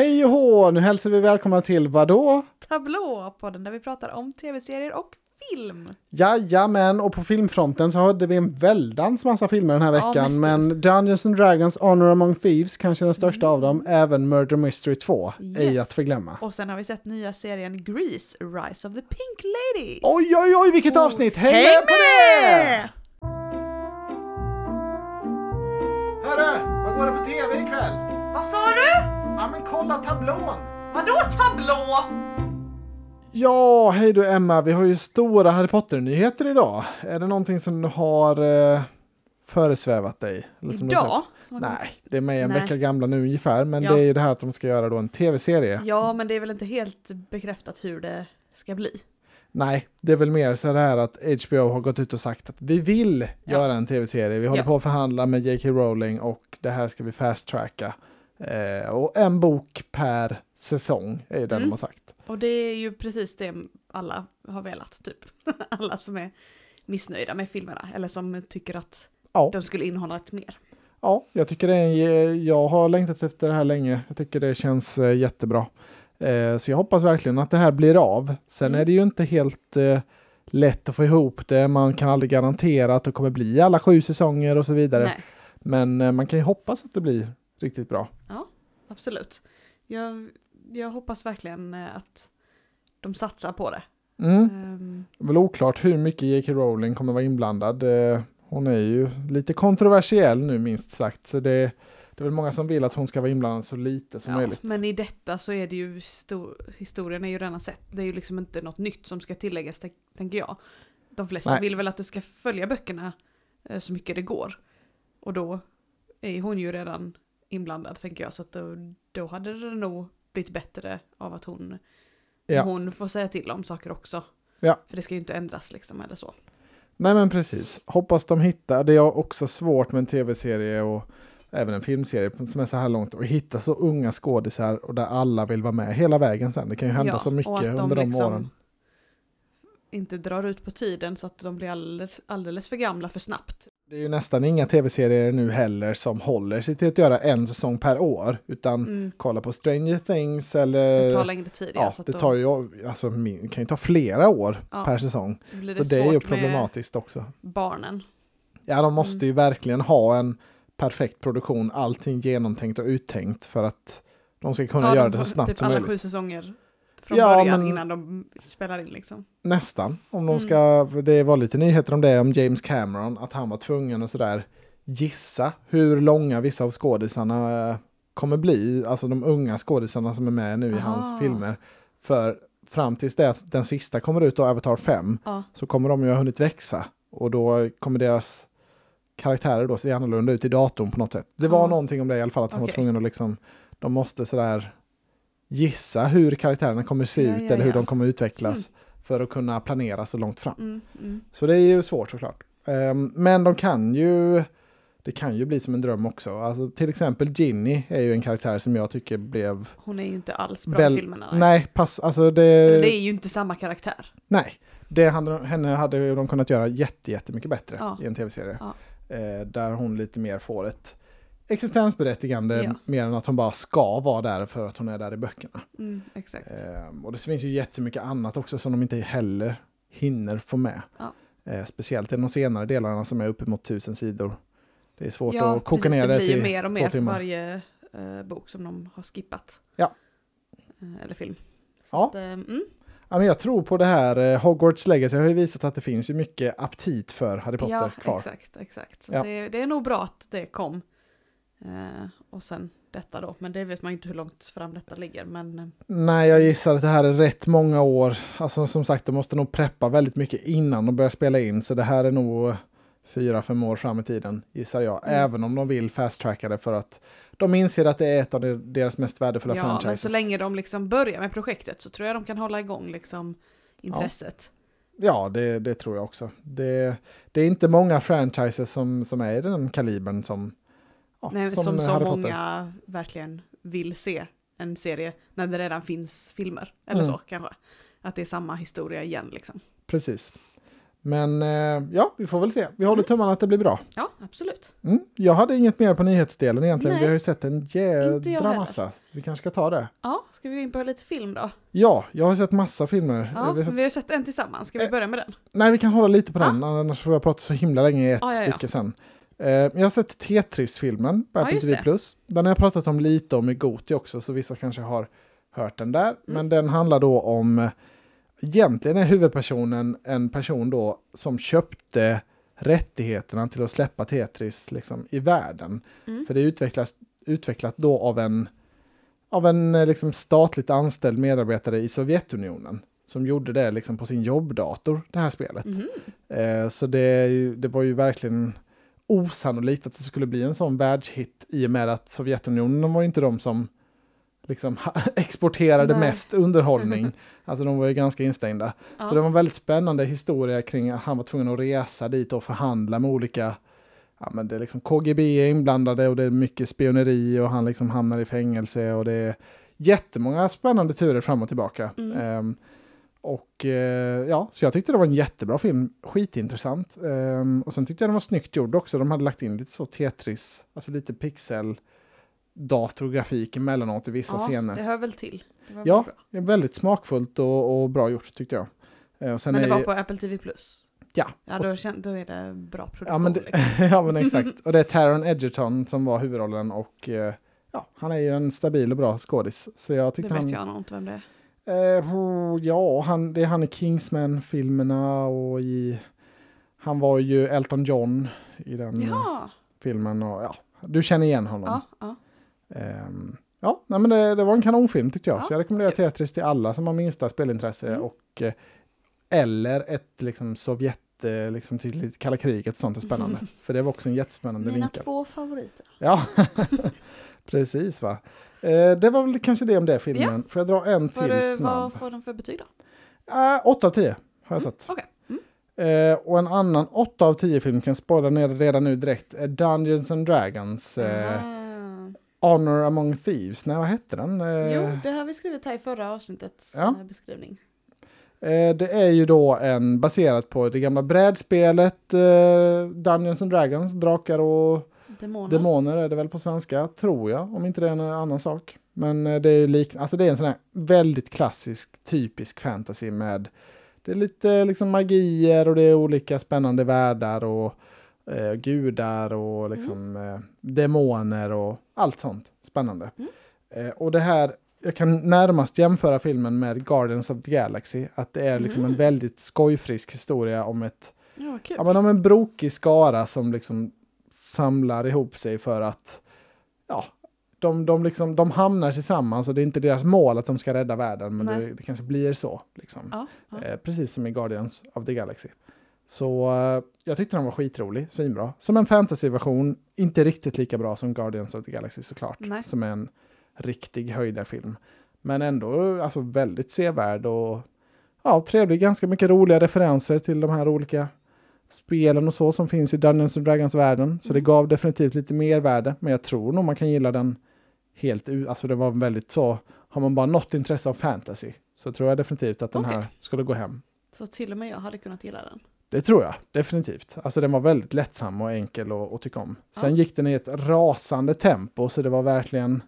Hej och hå! Nu hälsar vi välkomna till vadå? Tablå, podden där vi pratar om tv-serier och film. Jajamän, och på filmfronten så hade vi en väldans massa filmer den här Ja, veckan. mest. men Dungeons and Dragons Honor Among Thieves, kanske den största av dem, även Murder Mystery 2, ej Mm. Yes. att förglömma. Och sen har vi sett nya serien Grease, Rise of the Pink Ladies. Oj, oj, oj, vilket Oh, avsnitt! Häng, med på det! Hörru, vad går det på tv ikväll? Vad sa du? Ja, men kolla tablån! Vadå tablå? Ja, hej du Emma, vi har ju stora Harry Potter-nyheter idag. Är det någonting som har eh, föresvävat dig? Eller som du har Idag? sett? Som har Nej, det är med en Nej. vecka gamla nu ungefär, men Ja. det är ju det här att de ska göra då en tv-serie. Ja, men det är väl inte helt bekräftat hur det ska bli. Nej, det är väl mer så här att HBO har gått ut och sagt att vi vill Ja. göra en tv-serie. Vi håller Ja. på att förhandla med J.K. Rowling och det här ska vi fast-tracka. Eh, och en bok per säsong är det Mm. de har sagt. Och det är ju precis det alla har velat, typ. alla som är missnöjda med filmerna, eller som tycker att Ja, de skulle innehålla ett mer. ja jag tycker det är jag har längtat efter det här länge. Jag tycker det känns eh, jättebra. Eh, så jag hoppas verkligen att det här blir av. Sen Mm. är det ju inte helt eh, lätt att få ihop det. Man kan aldrig garantera att det kommer bli alla sju säsonger och så vidare. Nej, Men eh, man kan ju hoppas att det blir riktigt bra. absolut. Jag, jag hoppas verkligen eh, att de satsar på det. Mm. Ehm, Det är väl oklart hur mycket J.K. Rowling kommer vara inblandad. Eh, Hon är ju lite kontroversiell nu minst sagt. Så det, det är väl många som vill att hon ska vara inblandad så lite som ja, möjligt. men i detta så är det ju, stor, historien är ju redan sett. Det är ju liksom inte något nytt som ska tilläggas, tän- tänker jag. De flesta Nej. vill väl att det ska följa böckerna eh, så mycket det går. Och då är hon ju redan inblandad, tänker jag. Så att då, då hade det nog blivit bättre av att hon, Ja. hon får säga till om saker också. Ja. För det ska ju inte ändras liksom, eller så. Nej men precis. Hoppas de hittar. Det är också svårt med en tv-serie och även en filmserie som är så här långt. Och hitta så unga skådisar och där alla vill vara med hela vägen sen. Det kan ju hända Ja, så mycket att under de liksom åren. inte drar ut på tiden så att de blir alldeles, alldeles för gamla för snabbt. Det är ju nästan inga tv-serier nu heller som håller sig till att göra en säsong per år. Utan Mm. kolla på Stranger Things eller... Det tar längre tid. Ja, det tar ju, alltså, kan ju ta flera år Ja. per säsong. blir Så det är ju problematiskt också. barnen. Ja, de måste Mm. ju verkligen ha en perfekt produktion, allting genomtänkt och uttänkt för att de ska kunna Ja, göra de det så snabbt typ som alla möjligt. sju säsonger från Ja, början men- innan de spelar in liksom. Nästan. Om de Mm. ska, det var lite nyheter om det, om James Cameron, att han var tvungen att sådär gissa hur långa vissa av skådisarna eh, kommer bli, alltså de unga skådisarna som är med nu i Aha. hans filmer. För fram tills det att den sista kommer ut, då Avatar 5, Ja, så kommer de ju ha hunnit växa. Och då kommer deras karaktärer då se annorlunda ut i datorn på något sätt. Det var Ja. någonting om det i alla fall, att han var tvungen att liksom, de måste sådär gissa hur karaktärerna kommer se Ja, ut ja, eller hur de kommer utvecklas för att kunna planera så långt fram. mm, mm. Så det är ju svårt såklart. Ehm, men de kan ju, det kan ju bli som en dröm också. Alltså, till exempel Ginny är ju en karaktär som jag tycker blev, Hon är ju inte alls bra Väl- i filmerna. nej. nej, pass, alltså det, Det är ju inte samma karaktär. nej. Det hade, henne hade de kunnat göra jätte, jättemycket bättre Ja. i en tv-serie. Ja. Eh, där hon lite mer får ett existensberättigande Ja. mer än att hon bara ska vara där för att hon är där i böckerna. Mm, exakt. Eh, och det finns ju jättemycket annat också som de inte heller hinner få med. Ja. Eh, speciellt i de senare delarna som är uppemot tusen sidor. Det är svårt ja, att koka precis, ner det det blir ju till mer och två mer för timmar. varje eh, bok som de har skippat. Ja. Eh, eller film. Så Ja. Att, eh, mm, Ja, men jag tror på det här. eh, Hogwarts Legacy har ju visat att det finns ju mycket aptit för Harry Potter ja, kvar. exakt, exakt. Så Ja. det, det är nog bra att det kom. Eh, och sen detta då, men det vet man inte hur långt fram detta ligger. Men eh, Nej, jag gissar att det här är rätt många år. Alltså som sagt, de måste nog preppa väldigt mycket innan de börjar spela in. Så det här är nog fyra, fem år fram i tiden, gissar jag. Mm. Även om de vill fast-tracka det för att de inser att det är ett av de- deras mest värdefulla ja, franchises. men så länge de liksom börjar med projektet så tror jag de kan hålla igång liksom intresset. Ja, det, det tror jag också. Det, det är inte många franchises som, som är i den kalibern som, ja, Nej, som, så Harry Potter. många verkligen vill se en serie när det redan finns filmer. Eller Mm. så kanske. Att det är samma historia igen liksom. Precis. Men eh, ja, vi får väl se. Vi håller tummarna att det blir bra. Ja, absolut. Mm. Jag hade inget mer på nyhetsdelen egentligen. Nej. Vi har ju sett en jädra massa. Vi kanske ska ta det. Ja, ska vi gå in på lite film då? Ja, jag har sett massa filmer. Ja, Vi har sett... vi har sett en tillsammans. Ska vi Eh, börja med den? Nej, vi kan hålla lite på Ja. den, annars får jag prata så himla länge i ett Ja, ja, ja. stycke sen. Eh, jag har sett Tetris-filmen på Apple TV+. Plus. Den har jag pratat om lite om i Goti också, så vissa kanske har hört den där. Mm. Men den handlar då om, egentligen är huvudpersonen en person då som köpte rättigheterna till att släppa Tetris liksom, i världen. Mm. För det utvecklas, utvecklat då av en, av en liksom, statligt anställd medarbetare i Sovjetunionen. Som gjorde det liksom, på sin jobbdator, det här spelet. Mhm. Eh, så det, det var ju verkligen osannolikt att det skulle bli en sån världshit i och med att Sovjetunionen var ju inte de som liksom exporterade Nej. mest underhållning. alltså de var ju ganska instängda. Ja. Så det var en väldigt spännande historia kring att han var tvungen att resa dit och förhandla med olika Ja, men det är liksom KGB är inblandade och det är mycket spioneri och han liksom hamnar i fängelse och det är jättemånga spännande turer fram och tillbaka. Mm. Ehm, och eh, ja, så jag tyckte det var en jättebra film, skitintressant. Ehm, och sen tyckte jag den var snyggt gjord också, de hade lagt in lite så Tetris, alltså lite pixel datorgrafik emellanåt i vissa ja, scener. det hör väl till. Det Ja, bra. det väldigt smakfullt och, och bra gjort tyckte jag. Eh, Men det är var på Apple TV+. Plus. Ja. Ja, då, då är det bra produktion. Ja men, det, liksom. ja men exakt. Och det är Taron Egerton som var huvudrollen och eh, ja, han är ju en stabil och bra skådis. Så jag Det tyckte vet han... jag nog inte vem det är. Eh, ja, han, det är han i Kingsman-filmerna och i... Han var ju Elton John i den eh, Jaha, filmen och ja, du känner igen honom. ja, ja. Ehm, ja, nej, men det, det var en kanonfilm tyckte jag. Ja, så jag rekommenderar. Tetris till alla som har minsta spelintresse Mm. och eh, eller ett liksom Sovjet, eh, liksom tydligt kalla kriget och sånt är spännande. För det var också en jättespännande Mina vinkel. två favoriter. Ja, precis va. Eh, det var väl kanske det om det filmen. Får jag dra en Vad, till vad snabb? får den för betyg då? Uh, 8 av 10 har jag sett. Okej. Mm. Eh, och en annan 8 av 10 film kan jag spoila ner redan nu direkt. är Dungeons and Dragons. eh, Ah. Honor Among Thieves. Nej, vad hette den? Eh, Jo, det har vi skrivit här i förra avsnittets Ja. eh, beskrivning. Eh, det är ju då en baserat på det gamla brädspelet eh, Dungeons and Dragons, drakar och Demoner. demoner är det väl på svenska, tror jag, om inte det är en annan sak. Men eh, det är lik, alltså det är en sån här väldigt klassisk, typisk fantasy med det är lite liksom magier och det är olika spännande världar och eh, gudar och liksom eh, demoner och allt sånt spännande. Mm. Eh, och det här, jag kan närmast jämföra filmen med Guardians of the Galaxy, att det är liksom en Mm. väldigt skojfrisk historia om ett Ja. Ja, men om en brokig skara som liksom samlar ihop sig för att ja, de, de, liksom, de hamnar tillsammans och det är inte deras mål att de ska rädda världen, men det, det kanske blir så. Liksom. ja, ja. Eh, precis som i Guardians of the Galaxy. Så eh, jag tyckte den var skitrolig, svinbra. Som en fantasyversion, inte riktigt lika bra som Guardians of the Galaxy såklart, Nej. som är en riktig höjdarfilm. Men ändå alltså, väldigt sevärd och ja, trevlig, ganska mycket roliga referenser till de här olika spelen och så som finns i Dungeons and Dragons-världen. Så det Mm. gav definitivt lite mer värde, men jag tror nog man kan gilla den helt ut. Alltså det var väldigt så, har man bara något intresse av fantasy så tror jag definitivt att den Okej. här skulle gå hem. Så till och med jag hade kunnat gilla den. Det tror jag, definitivt. Alltså den var väldigt lättsam och enkel att, att tycka om. Sen Ja. gick den i ett rasande tempo så det var verkligen,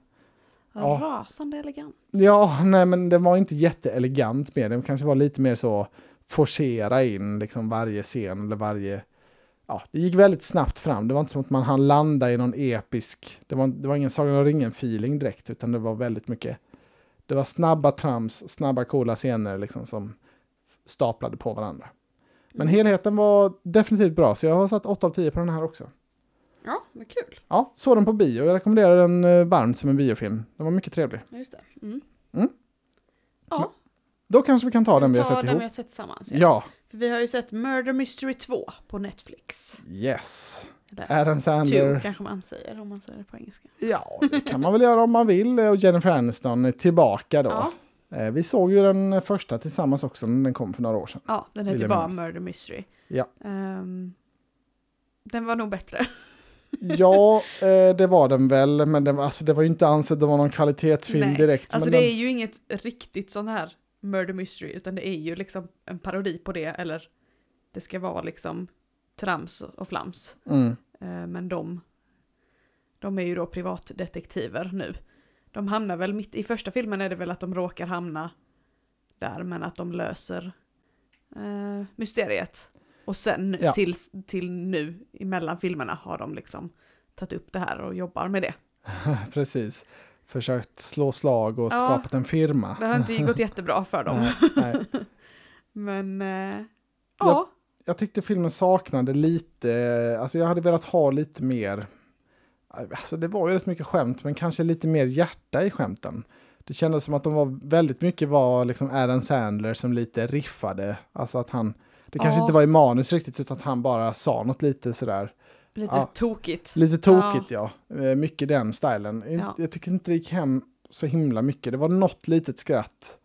Ja. Rasande elegant. ja, nej men den var inte jätteelegant med den kanske var lite mer så forcera in liksom varje scen eller varje, ja, det gick väldigt snabbt fram. Det var inte som att man hann landa i någon episk, det var, det var ingen Sagan om ringen-feeling direkt utan det var väldigt mycket, det var snabba trams, snabba coola scener liksom som staplade på varandra. Men Mm. helheten var definitivt bra, så jag har satt 8 av 10 på den här också. Ja, vad kul. Ja, såg den på bio. Jag rekommenderar den eh, varmt som en biofilm. Den var mycket trevlig. Just det. Mm. Mm. Ja, Då kanske vi kan ta den vi har sett den ihop. vi har sett tillsammans. Ja, För vi har ju sett Murder Mystery 2 på Netflix. yes. Eller Adam Two Sandler. kanske man säger om man säger det på engelska. Ja, det kan man väl göra om man vill. Och Jennifer Aniston är tillbaka då. Ja, Eh, Vi såg ju den första tillsammans också när den kom för några år sedan. ja den heter bara minnas. Murder Mystery. Ja. Ehm, den var nog bättre. Ja, eh, det var den väl, men den, var- alltså, det var ju inte ansett att vara någon kvalitetsfilm Nej, direkt. Alltså det den, är ju inget riktigt sån här Murder Mystery utan det är ju liksom en parodi på det eller det ska vara liksom trams och flams. Mm. Eh, Men de, de är ju då privatdetektiver nu. De hamnar väl mitt i första filmen är det väl att de råkar hamna där men att de löser eh, mysteriet. Och sen Ja. till, till nu emellan filmerna har de liksom tagit upp det här och jobbar med det. Precis. Försökt slå slag och Ja. skapat en firma. Det har inte gått jättebra för dem. Nej, nej. Men eh, Ja. ja, Jag tyckte filmen saknade lite, alltså jag hade velat ha lite mer, alltså det var ju rätt mycket skämt, men kanske lite mer hjärta i skämten. Det kändes som att de var väldigt mycket var liksom Adam Sandler som lite riffade, alltså att han, det kanske Ja. inte var i manus riktigt utan att han bara sa något lite sådär, lite Ja. tokigt. lite tokigt ja, Eh, mycket den stilen. Ja. Jag tycker inte det gick hem så himla mycket, det var något litet skratt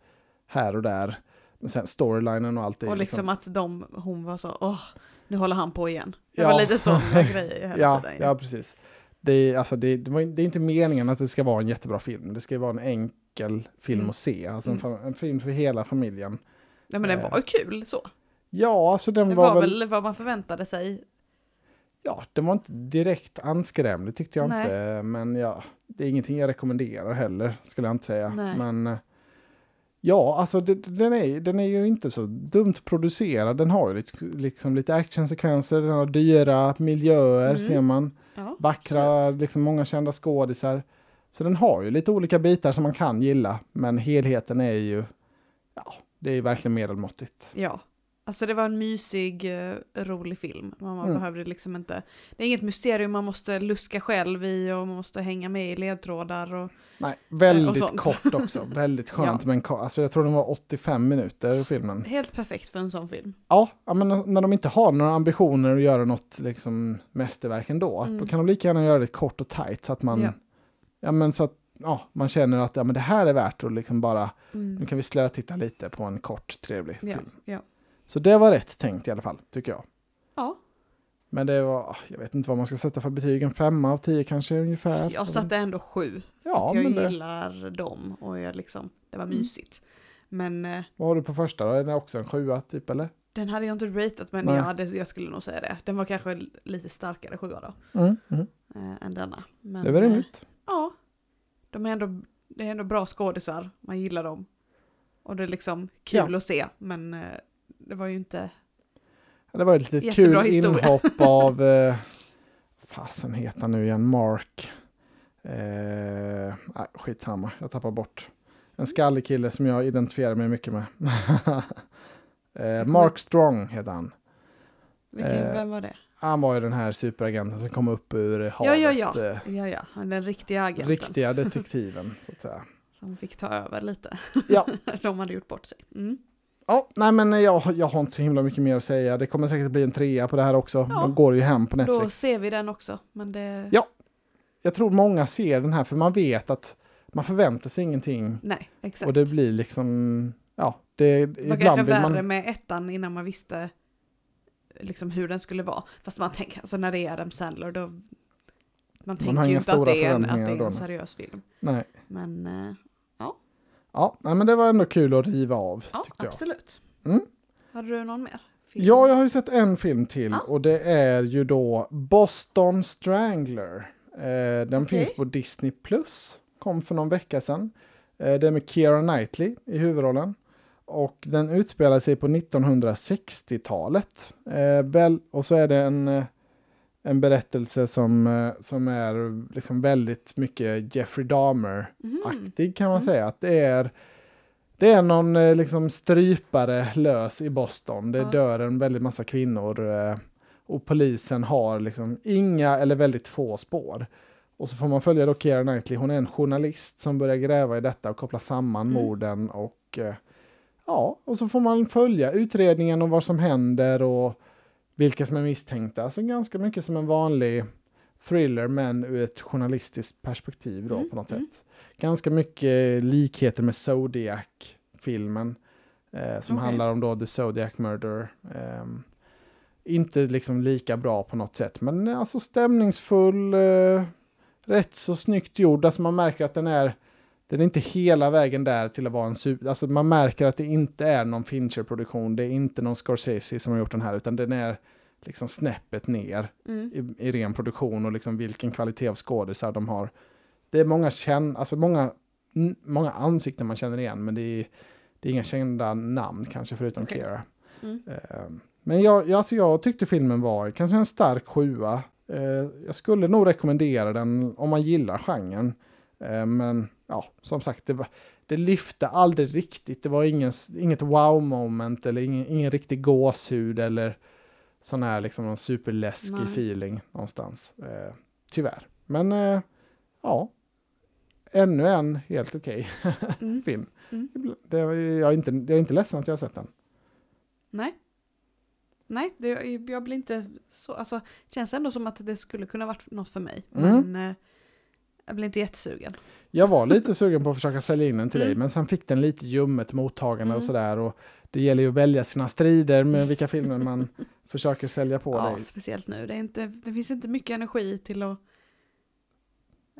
här och där. Men sen storylinen och allt det. Och liksom att de, hon var så, åh, nu håller han på igen. Det Ja. var lite sådana grejer hela ja, tiden. ja, precis. Det är, alltså, det, det, var, det är inte meningen att det ska vara en jättebra film. Det ska ju vara en enkel film Mm. att se. Alltså en, Mm. en film för hela familjen. Nej men den Eh, var ju kul så. Ja, alltså den Det var, var väl... väl vad man förväntade sig. Ja, den var inte direkt anskrämlig tyckte jag Nej. inte. Men ja, det är ingenting jag rekommenderar heller, skulle jag inte säga. Nej. Men eh, ja, alltså det, den, är, den är ju inte så dumt producerad. Den har ju lite, liksom lite actionsekvenser, den har dyra miljöer Mm. ser man. Ja, Vackra, liksom många kända skådisar. Så den har ju lite olika bitar som man kan gilla. Men helheten är ju, ja, det är verkligen medelmåttigt. ja. Alltså det var en mysig, eh, rolig film. Man Mm. behövde liksom inte, det är inget mysterium man måste luska själv i och man måste hänga med i ledtrådar och Nej, och väldigt sånt. kort också. väldigt skönt. Men ko- alltså jag tror den var 85 minuter filmen. helt perfekt för en sån film. Ja, ja, men när de inte har några ambitioner att göra något liksom, mästerverk ändå, Mm. då kan de lika gärna göra det kort och tajt så att man, Ja. ja. men så att, ja, man känner att ja, men det här är värt att liksom bara, Mm. nu kan vi slötitta lite på en kort trevlig Ja, film. ja. Så det var rätt tänkt i alla fall, tycker jag. ja, Men det var, jag vet inte vad man ska sätta för betyg, en femma av tio kanske ungefär. jag satte ändå sju. ja, jag det, gillar dem och jag liksom, det var Mm. mysigt. Men eh, vad har du på första då? Är det också en sjua typ eller? den hade jag inte ratat men Nej. jag, hade, jag skulle nog säga det. Den var kanske lite starkare sjua då. Mm, mm. eh, än denna. Men, Det väl eh, rimligt. Ja, de är ändå, det är ändå bra skådisar, man gillar dem. Och det är liksom kul att se, men det var ju inte... Det var ett litet kul historia. inhopp av, eh, fasen heter han nu igen, Mark. Eh, nej, skitsamma, jag tappar bort. En skallig kille som jag identifierar mig mycket med. eh, Mark Strong heter han. Vilken, Eh, vem var det? Han var ju den här superagenten som kom upp ur Ja, havet. ja, ja. eh, Ja, ja, han den riktiga agenten Riktiga detektiven, så att säga. som fick ta över lite. Ja. de hade gjort bort sig. Mm. Ja, nej men jag, jag har inte så himla mycket mer att säga. Det kommer säkert bli en trea på det här också. Ja. De går ju hem på Netflix. Då ser vi den också, men det... Ja. Jag tror många ser den här för man vet att man förväntar sig ingenting. Nej, exakt. Och det blir liksom, ja, det, det var kanske ibland vill värre man... med ettan innan man visste liksom hur den skulle vara. Fast man tänker, alltså när det är Adam Sandler då... Man tänker har ju inte att det är en, att det är en seriös film. Nej. Men eh, Ja, nej, men det var ändå kul att riva av, ja, tyckte jag. absolut. Mm. Hade du någon mer? film? Ja, jag har ju sett en film till Ja. och det är ju då Boston Strangler. Eh, den Okej. finns på Disney+. Plus. Kom för någon vecka sedan. Eh, det är med Keira Knightley i huvudrollen. Och den utspelar sig på 1960-talet. Eh, väl, och så är det en, eh, en berättelse som, eh, som är liksom väldigt mycket Jeffrey Dahmer-aktig Mhm. kan man Mm. säga. Att det är, det är någon eh, liksom strypare lös i Boston. Det Ja. dör en väldigt massa kvinnor. eh, Och polisen har liksom inga eller väldigt få spår. Och så får man följa då Keira Knightley. Hon är en journalist som börjar gräva i detta och koppla samman Mm. morden. Och ja, och så får man följa utredningen och vad som händer och vilka som är misstänkta. Alltså ganska mycket som en vanlig thriller men ur ett journalistiskt perspektiv då Mm, på något mm. sätt. Ganska mycket likheter med Zodiac-filmen. Eh, som Okej. handlar om då The Zodiac Murder. Ehm, inte liksom lika bra på något sätt men alltså stämningsfull. Eh, rätt så snyggt gjord. Alltså man märker att den är den är inte hela vägen där till att vara en super... Alltså man märker att det inte är någon Fincher-produktion, det är inte någon Scorsese som har gjort den här, utan den är liksom snäppet ner Mm. i, i ren produktion och liksom vilken kvalitet av skådisar de har. Det är många, känn, alltså många, många ansikten man känner igen, men det är, det är inga kända namn kanske förutom Okej. Kera. Mm. Ehm, Men jag, jag, alltså jag tyckte filmen var kanske en stark sjua. Eh, Jag skulle nog rekommendera den om man gillar genren. Eh, Men ja, som sagt, det, var, det lyfte aldrig riktigt. Det var ingen, inget wow-moment eller ingen, ingen riktig gåshud eller sån här liksom någon superläskig Nej. feeling någonstans. Eh, Tyvärr. Men eh, ja, ännu en helt okej Mm. film. Mm. Det, jag, är inte, jag är inte ledsen att jag har sett den. Nej. Nej, det, jag blir inte så, alltså känns ändå som att det skulle kunna varit något för mig. Mm. Men eh, jag blir inte jättesugen. Jag var lite sugen på att försöka sälja in den till dig, Mm. men sen fick den lite ljummet mottagande och Mm. sådär. Och det gäller ju att välja sina strider med vilka filmer man försöker sälja på Ja, dig. speciellt nu. Det, är inte, det finns inte mycket energi till att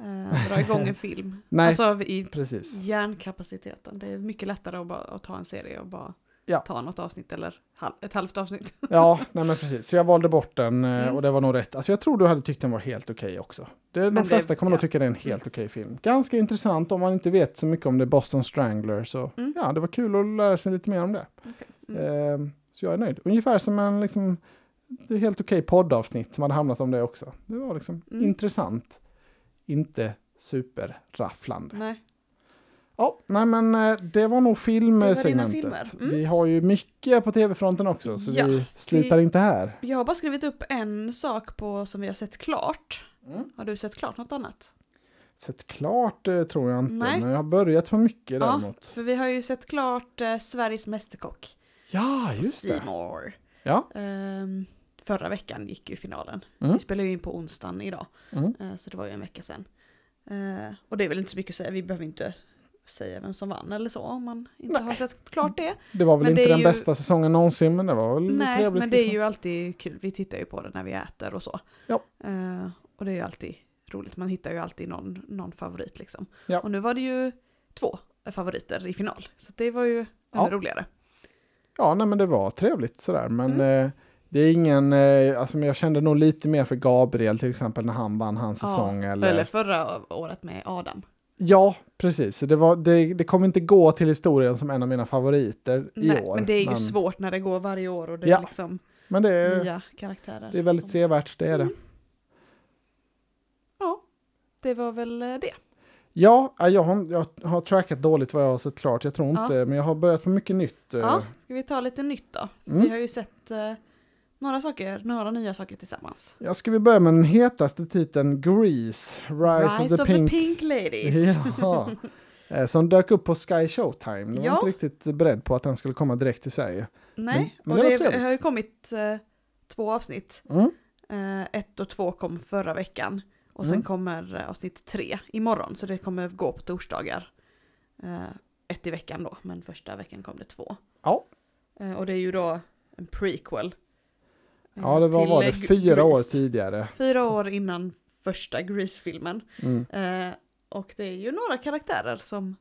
eh, dra igång en film. Nej. Alltså i Precis. hjärnkapaciteten. Det är mycket lättare att, bara, att ta en serie och bara Ja. ta något avsnitt eller ett halvt avsnitt. Ja, nej men precis. Så jag valde bort den eh, Mm. och det var nog rätt. Alltså jag tror du hade tyckt den var helt okej också. Det, de Men det- flesta kommer nog ja. tycka det är en helt okej film. Ganska intressant om man inte vet så mycket om det Boston Strangler. Så Mm. ja, det var kul att lära sig lite mer om det. Mm. Eh, så jag är nöjd. Ungefär som en liksom, det är helt okej poddavsnitt som hade hamnat om det också. Det var liksom Mm. intressant. Inte superrafflande. Nej. Ja, nej men eh, det var nog filmsegmentet. Mm. Vi har ju mycket på tv-fronten också, så Ja, vi slutar inte här. Jag har bara skrivit upp en sak på som vi har sett klart. Mm. Har du sett klart något annat? Sett klart eh, tror jag inte, Nej. men jag har börjat på mycket Ja. däremot. För vi har ju sett klart eh, Sveriges Mästerkock. Ja, just det. Seymour. Ja. Ehm, förra veckan gick ju finalen. Mm. Vi spelar ju in på onsdagen idag. Mm. Eh, så det var ju en vecka sedan. Eh, och det är väl inte så mycket att säga. Vi behöver inte säga vem som vann eller så om man inte Nej. har sett klart det. Det var väl Men inte den ju- bästa säsongen någonsin, men det var väl Nej, trevligt. men det är liksom. ju alltid kul. Vi tittar ju på det när vi äter och så. Ja. Eh, och det är ju alltid roligt. Man hittar ju alltid någon, någon favorit liksom. Ja. Och nu var det ju två favoriter i final. Så det var ju ännu Ja. roligare. Ja, nej, men det var trevligt sådär. Men Mm. eh, det är ingen, eh, alltså jag kände nog lite mer för Gabriel till exempel när han vann hans Ja, säsong. Eller... Eller förra året med Adam. Ja, precis. Det, var, det, det kommer inte gå till historien som en av mina favoriter i Nej, år. men det är ju svårt när det går varje år och det är Ja. liksom Men det är, nya karaktärer. det är väldigt som- sevärt, det är det. Mm. Ja, det var väl eh, det. Ja, ja, jag har, jag har trackat dåligt vad jag har sett klart. Jag tror inte, Ja. men jag har börjat på mycket nytt. eh, Ja, ska vi ta lite nytt då? Mm. Vi har ju sett eh, några saker, några nya saker tillsammans. Ja, ska vi börja med den hetaste titeln, Grease, Rise, Rise of the Pink. Ladies. Ja, eh, som dök upp på Sky Showtime. Jag var Ja. inte riktigt beredd på att den skulle komma direkt till Sverige. Nej, Men- men och det det, har ju kommit eh, två avsnitt. Mm. Eh, ett och två kom förra veckan. Och sen Mm. kommer eh, avsnitt tre imorgon. Så det kommer gå på torsdagar. Eh, ett i veckan då, men första veckan kom det två. Ja. Eh, och det är ju då en prequel. Eh, Ja, det var, var det fyra Grease. år tidigare. Fyra år innan första Grease-filmen. Mm. Eh, och det är ju några karaktärer som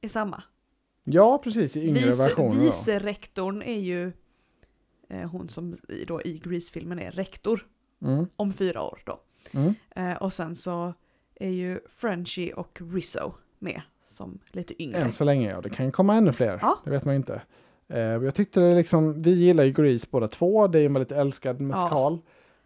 är samma. Ja, precis, i yngre Vice, versioner. vice-rektorn är ju eh, hon som i, då, i Grease-filmen är rektor Mm. om fyra år då. Mm. Eh, och sen så är ju Frenchie och Rizzo med som lite yngre. Än så länge, ja. Det kan ju komma ännu fler. Ja. Det vet man inte. Eh, jag tyckte det liksom, vi gillar ju Grease båda två. Det är en väldigt älskad musikal.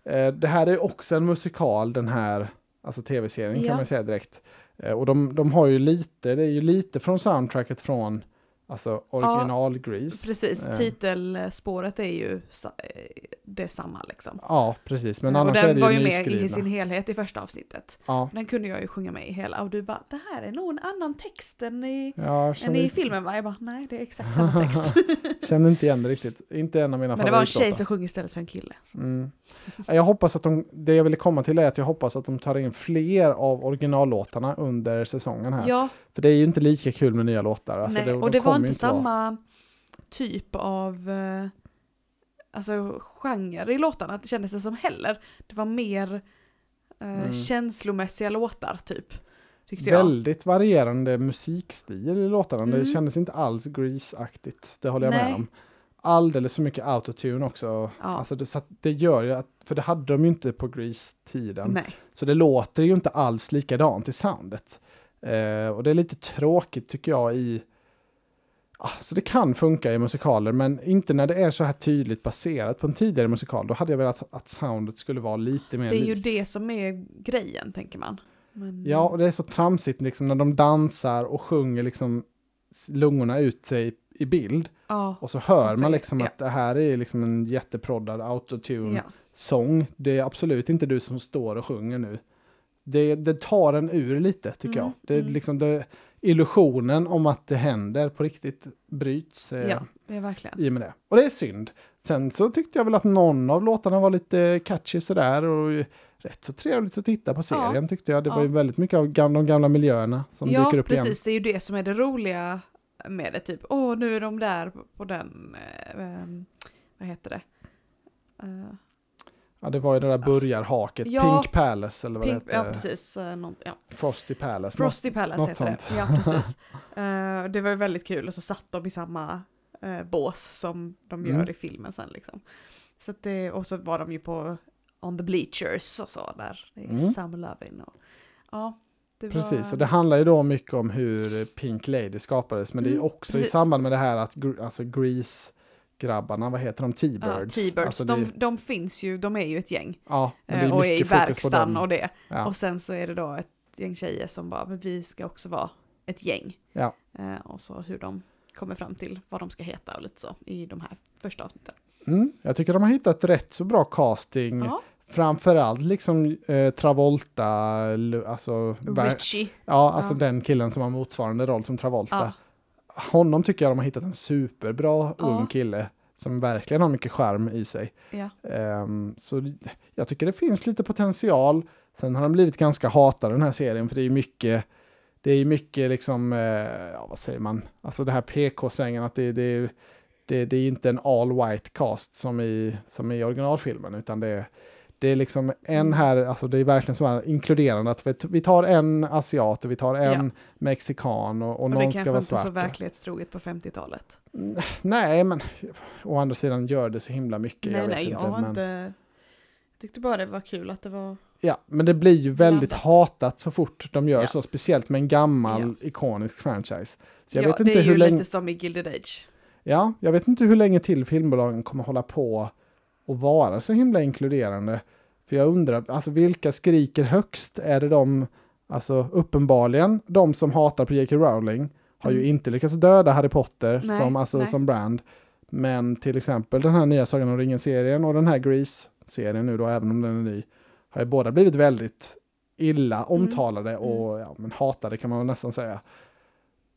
Eh, det här är också en musikal, den här alltså tv-serien Ja. kan man säga direkt. Eh, och de, de har ju lite, det är ju lite från soundtracket från alltså original Grease. Precis, Eh, titelspåret är ju eh, det samma liksom. Ja, precis. Men Eh, annars och är den det var ju ju med nyskrivna. i sin helhet i första avsnittet. Ja, Den kunde jag ju sjunga med i hela och du bara det här är nog en annan text än i, jag än i filmen va? Jag bara nej det är exakt samma text. känner inte igen det riktigt. Inte en av mina Men det var en tjej som sjöng istället för en kille. Mm. Jag hoppas att de, det jag ville komma till är att jag hoppas att de tar in fler av originallåtarna under säsongen här. Ja, För det är ju inte lika kul med nya låtar. Alltså nej, det, och de det var kommer inte samma typ av eh, alltså, genre i låtarna, det kändes det som heller. Det var mer eh, Mm. känslomässiga låtar typ. tyckte jag. väldigt varierande musikstil i låtarna. Mm. Det kändes inte alls Grease-aktigt, det håller jag med Nej. om. Alldeles för mycket autotune också. Ja. Alltså det, så det gör ju att, för det hade de ju inte på Grease-tiden. Så det låter ju inte alls likadant i soundet. Eh, och det är lite tråkigt tycker jag i... Ah, så det kan funka i musikaler, men inte när det är så här tydligt baserat på en tidigare musikal. Då hade jag velat att soundet skulle vara lite mer Det är ju likt. det som är grejen, tänker man. Men, Ja, och det är så tramsigt liksom när de dansar och sjunger liksom lungorna ut sig i bild. ja, Och så hör man liksom ja. att det här är liksom en jätteproddad autotune ja. Det är absolut inte du som står och sjunger nu. Det, det tar en ur lite tycker Mm, jag. Det mm. liksom det, illusionen om att det händer på riktigt bryts eh, ja, det är verkligen. i och med det. Och det är synd. Sen så tyckte jag väl att någon av låtarna var lite catchy sådär och rätt så trevligt att titta på serien tyckte jag. Det var Ja. ju väldigt mycket av de gamla miljöerna som ja, dyker upp igen. precis. Det är ju det som är det roliga med det. Typ, åh, nu är de där på, den, eh, ehm, vad heter det? Eh, Ja, det var ju det där burgarhaket, Ja. Pink Palace eller vad Pink, det hette. ja, precis. Uh, någon, ja. Frosty Palace. Frosty Palace något heter sånt. det. Ja, precis. Eh, det var ju väldigt kul och så satt de i samma eh, bås som de gör Mm. i filmen sen liksom. Så det, och så var de ju på On the Bleachers och så där. Mm. Sam Lovin och ja. Det Precis, var, och det handlar ju då mycket om hur Pink Lady skapades, men det är Mm, också i precis. samband med det här att alltså Grease-grabbarna, vad heter de, Ja, T-Birds? T-Birds, Alltså det, de, de finns ju, de är ju ett gäng. ja, men det eh, är och är i verkstaden och det. Ja, Och sen så är det då ett gäng tjejer som bara, men vi ska också vara ett gäng. ja. Eh, och så hur de kommer fram till vad de ska heta och lite så i de här första avsnitten. Mm, jag tycker de har hittat rätt så bra casting. Ja, Framförallt liksom eh, Travolta, alltså, Richie. ja, alltså Ja. den killen som har motsvarande roll som Travolta. Honom tycker jag de har hittat en superbra Ja. ung kille som verkligen har mycket charm i sig. ja. Ehm, så jag tycker det finns lite potential. Sen har den blivit ganska hatad den här serien för det är mycket, det är mycket liksom, eh, ja vad säger man, alltså det här PK-svängen att det, det, det, det är inte en all white cast som i, som i originalfilmen utan det, det är liksom en här, alltså det är verkligen så här inkluderande att vi, tar en asiat och vi tar en Ja. mexikan och, och, Och det någon kanske ska vara inte är så svart. verklighetstroget på 50-talet. Nej, men å andra sidan gör det så himla mycket. Nej, jag nej, inte, jag var men... inte... Jag tyckte bara det var kul att det var... Ja, men det blir ju väldigt Blandat. hatat så fort de gör Ja. så, speciellt med en gammal ikonisk franchise. Så jag ja, vet inte det är hur ju länge, lite som i Gilded Age. ja, jag vet inte hur länge till filmbolagen kommer hålla på och vara så himla inkluderande. För jag undrar, alltså vilka skriker högst? Är det de, alltså uppenbarligen, de som hatar på J.K. Rowling har ju Mm. inte lyckats döda Harry Potter Nej, som, alltså, nej. som brand. Men till exempel den här nya Sagan om ringen-serien och den här Grease-serien nu då, även om den är ny, har ju båda blivit väldigt illa omtalade och ja, men hatade kan man nästan säga.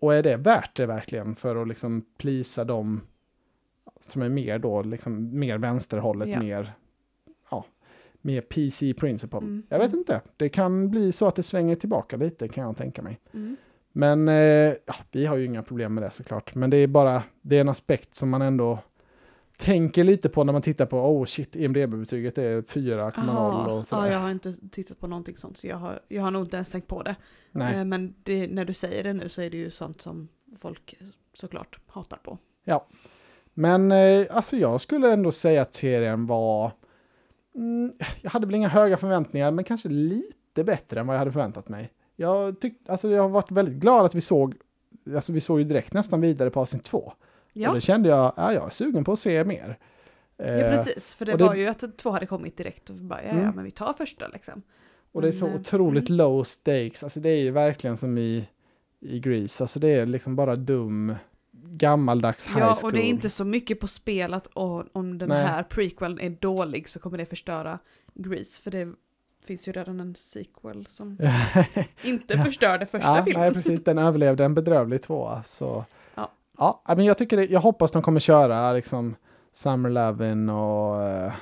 Och är det värt det verkligen för att liksom plisa dem som är mer då, liksom mer vänsterhållet, Ja. mer, mer PC principle? Mm. Jag vet inte, det kan bli så att det svänger tillbaka lite kan jag tänka mig. Mm. Men eh, ja, vi har ju inga problem med det såklart. Men det är bara, det är en aspekt som man ändå tänker lite på när man tittar på, oh shit, IMDB-betyget är 4,0 Aha, och sådär. ja, jag har inte tittat på någonting sånt så jag har, jag har nog inte ens tänkt på det. Nej. Eh, Men det, när du säger det nu så är det ju sånt som folk såklart hatar på. Men eh, alltså jag skulle ändå säga att serien var... Mm, jag hade väl inga höga förväntningar, men kanske lite bättre än vad jag hade förväntat mig. Jag, tyck, alltså jag har varit väldigt glad att vi såg... Alltså vi såg ju direkt nästan vidare på avsnitt två. Ja, Och det kände jag, ja, jag är sugen på att se mer. ja Eh, precis. För det, det- var ju att två hade kommit direkt och bara, ja, ja Mm. men vi tar första liksom. Och det är så Men, eh, otroligt mm. low stakes. Alltså det är ju verkligen som i, i Grease. Alltså det är liksom bara dum, gammaldags high Ja, school. och det är inte så mycket på spel att åh, om den Nej. här prequeln är dålig så kommer det förstöra Grease. För det finns ju redan en sequel som inte Ja. förstörde första ja, filmen. Nej, precis. Den överlevde en bedrövlig tvåa. Så. Ja. Ja, men jag, tycker det, jag hoppas de kommer köra liksom Summer Lovin och eh,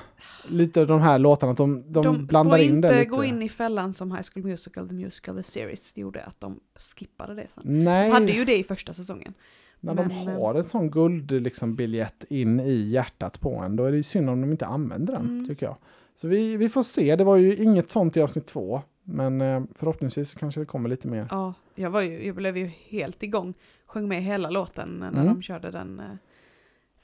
lite av de här låtarna. Att de, de, De blandar får in inte det lite. gå in i fällan som High School Musical, The Musical, The Series. Gjorde att de skippade det sen. Nej, De hade ju det i första säsongen. När de eh, har en sån guld liksom, biljett in i hjärtat på en, då är det ju synd om de inte använder den, Mm. tycker jag. Så vi, vi får se, det var ju inget sånt i avsnitt två. Men eh, förhoppningsvis kanske det kommer lite mer. Ja, jag, var ju, jag blev ju helt igång. Sjöng med hela låten när Mm. de körde den uh,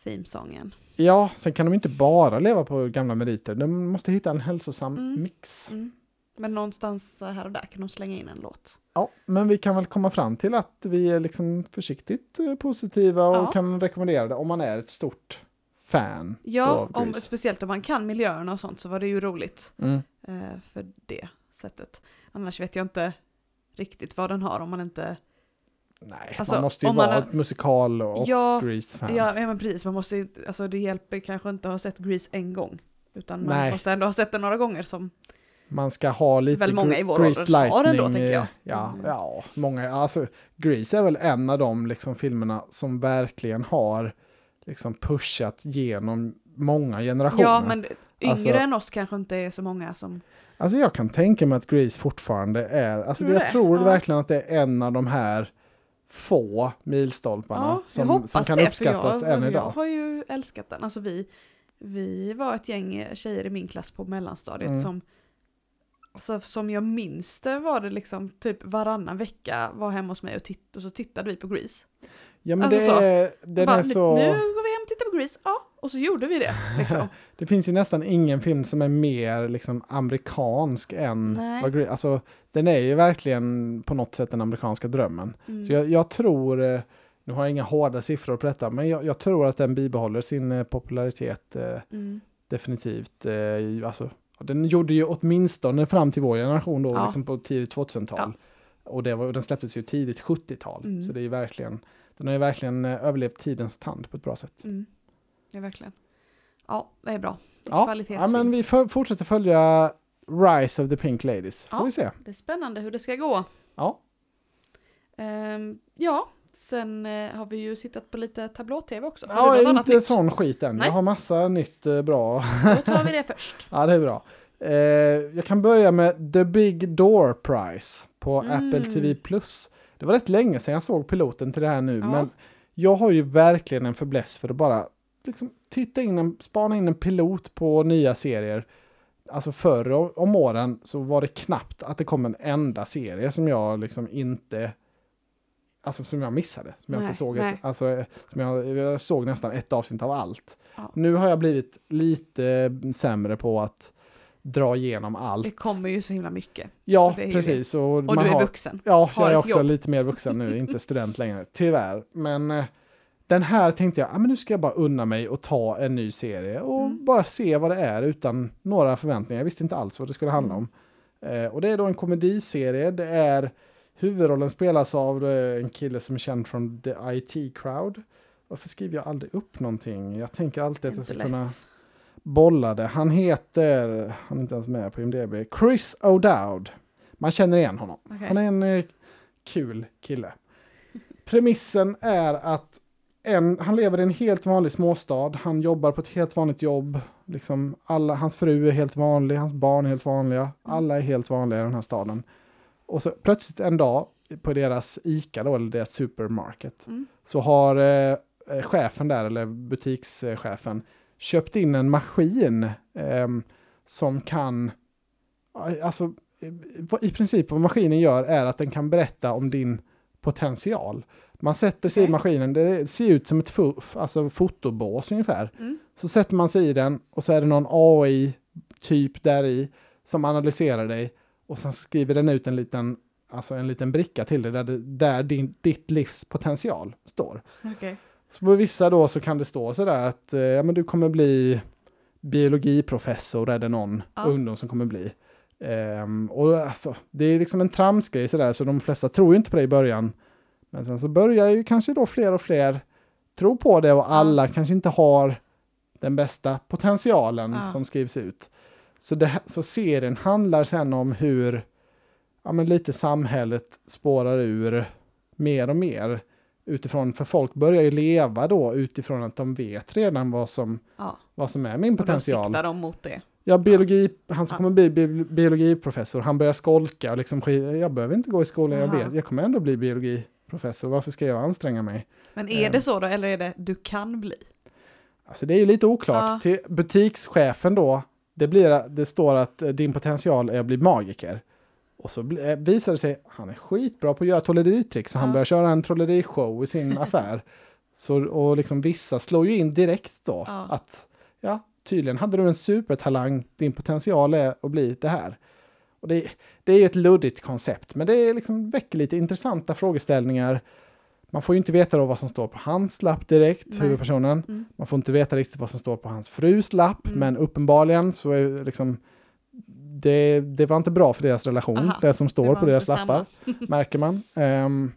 themesången. Ja, sen kan de inte bara leva på gamla meriter. De måste hitta en hälsosam Mm. mix. Mm. Men någonstans eh, här och där kan de slänga in en låt. Ja, men vi kan väl komma fram till att vi är liksom försiktigt eh, positiva och Ja. kan rekommendera det om man är ett stort fan Ja, om, speciellt om man kan miljöerna och sånt så var det ju roligt Mm. eh, för det sättet. Annars vet jag inte riktigt vad den har om man inte... Nej, Alltså, man måste ju man vara ett musikal och ja, Grease-fan. ja, ja, men precis. Man måste ju, alltså det hjälper kanske inte att ha sett Grease en gång. Utan man Nej. måste ändå ha sett den några gånger som... Man ska ha lite Väl många i vår Greased Lightning. ändå, tänker jag. Ja, Mm. ja, många. Alltså, Grease är väl en av de liksom, filmerna som verkligen har liksom, pushat genom många generationer. Ja, men yngre Alltså- än oss kanske inte är så många som... Alltså jag kan tänka mig att Grease fortfarande är, alltså Tror jag det? tror Ja. verkligen att det är en av de här få milstolparna Ja, jag som, som kan det, uppskattas jag, än Jag idag. har ju älskat den. Alltså vi, vi var ett gäng tjejer i min klass på mellanstadiet Mm. som Alltså, som jag minns det var det liksom typ varannan vecka var hemma hos mig och, titt och så tittade vi på Grease. Ja men Alltså det så. är, den Bara, är så, Nu går vi hem och tittar på Grease, ja. Och så gjorde vi det. Liksom. det finns ju nästan ingen film som är mer liksom amerikansk än Nej. vad Grease, alltså den är ju verkligen på något sätt den amerikanska drömmen. Mm. Så jag, jag tror, eh, nu har jag inga hårda siffror på detta, men jag, jag tror att den bibehåller sin eh, popularitet eh, Mm. definitivt. Eh, alltså, den gjorde ju åtminstone fram till vår generation då, Ja. liksom på tidigt 2000-tal. Och det var, den släpptes ju tidigt 70-tal. Mm. Så det är verkligen, den har ju verkligen eh, överlevt tidens tand på ett bra sätt. Mm. Ja, verkligen. Ja, det är bra. Ja, ja, men vi fortsätter följa Rise of the Pink Ladies. Får Ja. vi se. Det är spännande hur det ska gå. Ja. Ehm, ja, sen eh, har vi ju tittat på lite tablå-tv också. Har Ja, inte nytt? sån skit än. Nej. Jag har massa nytt eh, bra. Då tar vi det först. ja, det är bra. Eh, jag kan börja med The Big Door Prize på Mm. Apple TV+. Det var rätt länge sedan jag såg piloten till det här nu, Ja. men jag har ju verkligen en fäbless för att bara liksom, titta in en, spana in en pilot på nya serier. Alltså förr om åren så var det knappt att det kom en enda serie som jag liksom inte Alltså som jag missade. Som jag Nej, inte såg. Ett, alltså, eh, som jag, jag såg nästan ett avsnitt av allt. Ja. Nu har jag blivit lite sämre på att dra igenom allt. Det kommer ju så himla mycket. Ja, precis. Och, Och man du är har, vuxen. Ja, har jag är också jobb. lite mer vuxen nu, inte student längre, tyvärr. Men eh, den här tänkte jag, ah, men nu ska jag bara unna mig och ta en ny serie och Mm. bara se vad det är utan några förväntningar. Jag visste inte alls vad det skulle handla om. Mm. Eh, och det är då en komediserie, det är huvudrollen spelas av eh, en kille som är känd från The IT Crowd. Varför skriver jag aldrig upp någonting? Jag tänker alltid att jag ska kunna bolla det. Han heter, han är inte ens med på IMDB, Chris O'Dowd. Man känner igen honom. Okej. Han är en eh, kul kille. Premissen är att en, han lever i en helt vanlig småstad. Han jobbar på ett helt vanligt jobb. Liksom alla, hans fru är helt vanlig, hans barn är helt vanliga. Alla är helt vanliga i den här staden. Och så plötsligt en dag på deras ICA då, eller deras supermarket, Mm. så har eh, eh, chefen där, eller butikschefen, köpt in en maskin ehm, som kan, alltså eh, i princip vad maskinen gör är att den kan berätta om din potential. Man sätter sig i Okej. maskinen, det ser ut som ett fo- alltså fotobås ungefär. Mm. Så sätter man sig i den och så är det någon AI-typ där i som analyserar dig och sen skriver den ut en liten, alltså en liten bricka till dig där, det- där din, ditt livs potential står. Okej. Så på vissa då så kan det stå sådär att eh, ja, men du kommer bli biologiprofessor är det någon Ja. ungdom som kommer bli. Ehm, och alltså, det är liksom en tramsgrej sådär så de flesta tror ju inte på det i början. Men sen så börjar ju kanske då fler och fler tro på det och alla kanske inte har den bästa potentialen Ja. som skrivs ut. Så, det, så serien handlar sen om hur ja, men lite samhället spårar ur mer och mer utifrån, för folk börjar ju leva då utifrån att de vet redan vad som, Ja. vad som är min Och då potential. siktar de mot det. Ja, biologi, han som Ja. kommer bli bi biologiprofessor, han börjar skolka och liksom, jag behöver inte gå i skolan, jag vet, jag kommer ändå bli biologiprofessor, varför ska jag anstränga mig? Men är Ehm. det så då, eller är det du kan bli? Alltså det är ju lite oklart. Ja. Till butikschefen då, det, blir, det står att eh, din potential är att bli magiker. Och så eh, visar det sig, han är skitbra på att göra trolleritrick, så han Ja. börjar köra en trollerishow i sin affär. Så, och liksom vissa slår ju in direkt då, Ja. att ja, tydligen hade du en supertalang, din potential är att bli det här. Och det, det är ju ett luddigt koncept, men det är liksom väcker lite intressanta frågeställningar. Man får ju inte veta då vad som står på hans lapp direkt, Nej. huvudpersonen. Mm. Man får inte veta riktigt vad som står på hans frus lapp, Mm. men uppenbarligen så är det liksom det, det var inte bra för deras relation, Aha, det som det står var på deras lappar, märker man. Ehm,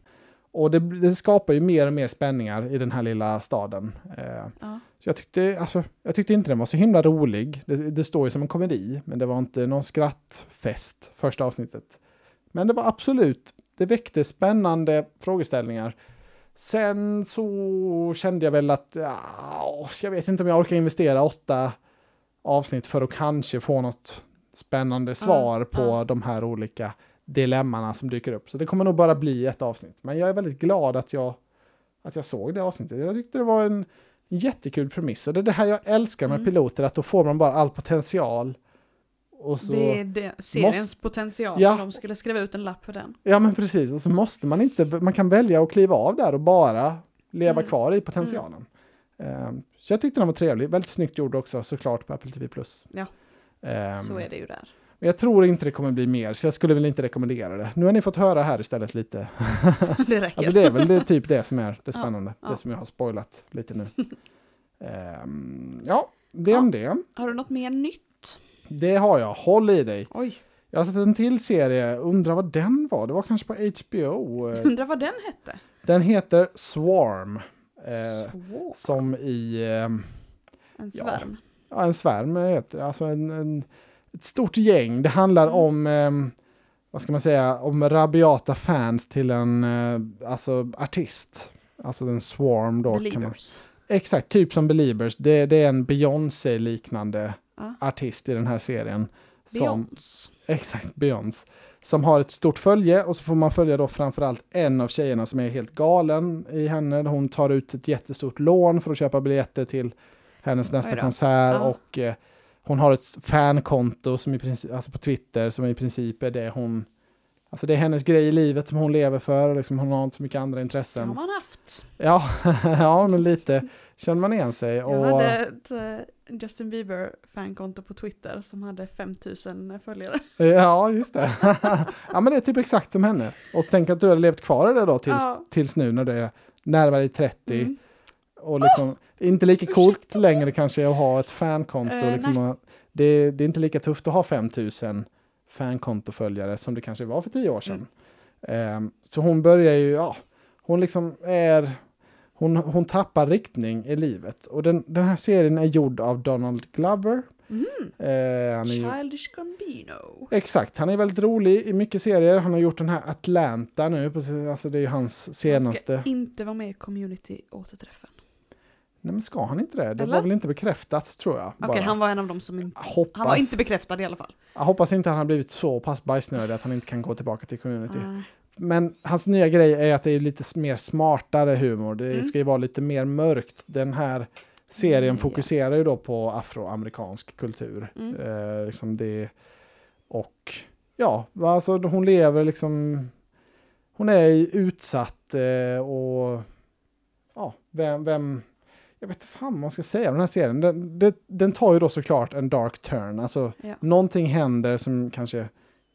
och det, det skapar ju mer och mer spänningar i den här lilla staden. Ehm, Ja. så jag tyckte, alltså, jag tyckte inte den var så himla rolig. Det, det står ju som en komedi, men det var inte någon skrattfest första avsnittet. Men det var absolut, det väckte spännande frågeställningar. Sen så kände jag väl att, ja, jag vet inte om jag orkar investera åtta avsnitt för att kanske få något spännande svar på ja. de här olika dilemmana som dyker upp. Så det kommer nog bara bli ett avsnitt. Men jag är väldigt glad att jag, att jag såg det avsnittet. Jag tyckte det var en jättekul premiss. Och det är det här jag älskar med Mm. piloter, att då får man bara all potential. Och så, Det är det, seriens måste- potential, Ja. om de skulle skriva ut en lapp för den. Ja men precis, och så måste man inte, man kan välja att kliva av där och bara leva Mm. kvar i potentialen. Ehm, så jag tyckte den var trevlig, väldigt snyggt gjord också såklart på Apple TV+. Ja. Ehm, Så är det ju där. Men jag tror inte det kommer bli mer, så jag skulle väl inte rekommendera det. Nu har ni fått höra här istället lite. Det räcker. Alltså det är väl det, typ det som är det Ja, spännande, ja. det som jag har spoilat lite nu. Ehm, ja, det om det. Har du något mer nytt? Det har jag, håll i dig. Oj, Jag har sett en till serie, undrar vad den var, det var kanske på HBO. Eh, undrar vad den hette? Den heter Swarm. Eh, Svår. som i ehm, En svärm. ja, en svärm heter det. Alltså en, en, ett stort gäng. Det handlar Mm. om, ehm, vad ska man säga, om rabiata fans till en eh, alltså artist. Alltså en swarm då. Kan man, Believers. exakt, typ som Beliebers. Det, det är en Beyoncé-liknande Ja. artist i den här serien. Som. Exakt, Beyoncé. Som har ett stort följe och så får man följa då framförallt en av tjejerna som är helt galen i henne. Hon tar ut ett jättestort lån för att köpa biljetter till hennes nästa konsert Ja. och eh, hon har ett fankonto som i princip, alltså på Twitter som i princip är det hon, alltså det är hennes grej i livet som hon lever för, liksom hon har inte så mycket andra Det har intressen. man haft. Ja, ja men lite känner man igen sig. Jag Och, hade ett eh, Justin Bieber fankonto på Twitter som hade 5000 följare. Ja, just det. ja, men det är typ exakt som henne. Och så tänk att du har levt kvar i det då tills, Ja. tills nu när du är närmare i 30. Mm. Och liksom, inte lika coolt längre kanske att ha ett fankonto. Eh, liksom, det, det är inte lika tufft att ha 5000 fankontoföljare som det kanske var för tio år sedan. Ehm, så hon börjar ju, ja, hon liksom är, hon, hon tappar riktning i livet. Och den, den här serien är gjord av Donald Glover. Mhm. Eh, han är ju, Childish Gambino. Exakt, han är väldigt rolig i mycket serier. Han har gjort den här Atlanta nu, precis, alltså det är ju hans senaste. Han ska inte vara med i community-återträffen. Nej men ska han inte det? Det Eller? var väl inte bekräftat tror jag. Okej, bara. han var en av dem som inte... Hoppas, Han var inte bekräftad i alla fall. jag hoppas inte han har blivit så pass bajsnödig att han inte kan gå tillbaka till community. Nej. Men hans nya grej är att det är lite mer smartare humor. Det Mm. ska ju vara lite mer mörkt. Den här serien Mm, fokuserar ju då på afroamerikansk kultur. Mm. Eh, liksom det, och ja, alltså hon lever liksom... Hon är utsatt eh, och ja, vem, vem... Jag vet inte fan vad man ska säga om den här serien. Den, den, den tar ju då såklart en dark turn. Alltså Ja. någonting händer som kanske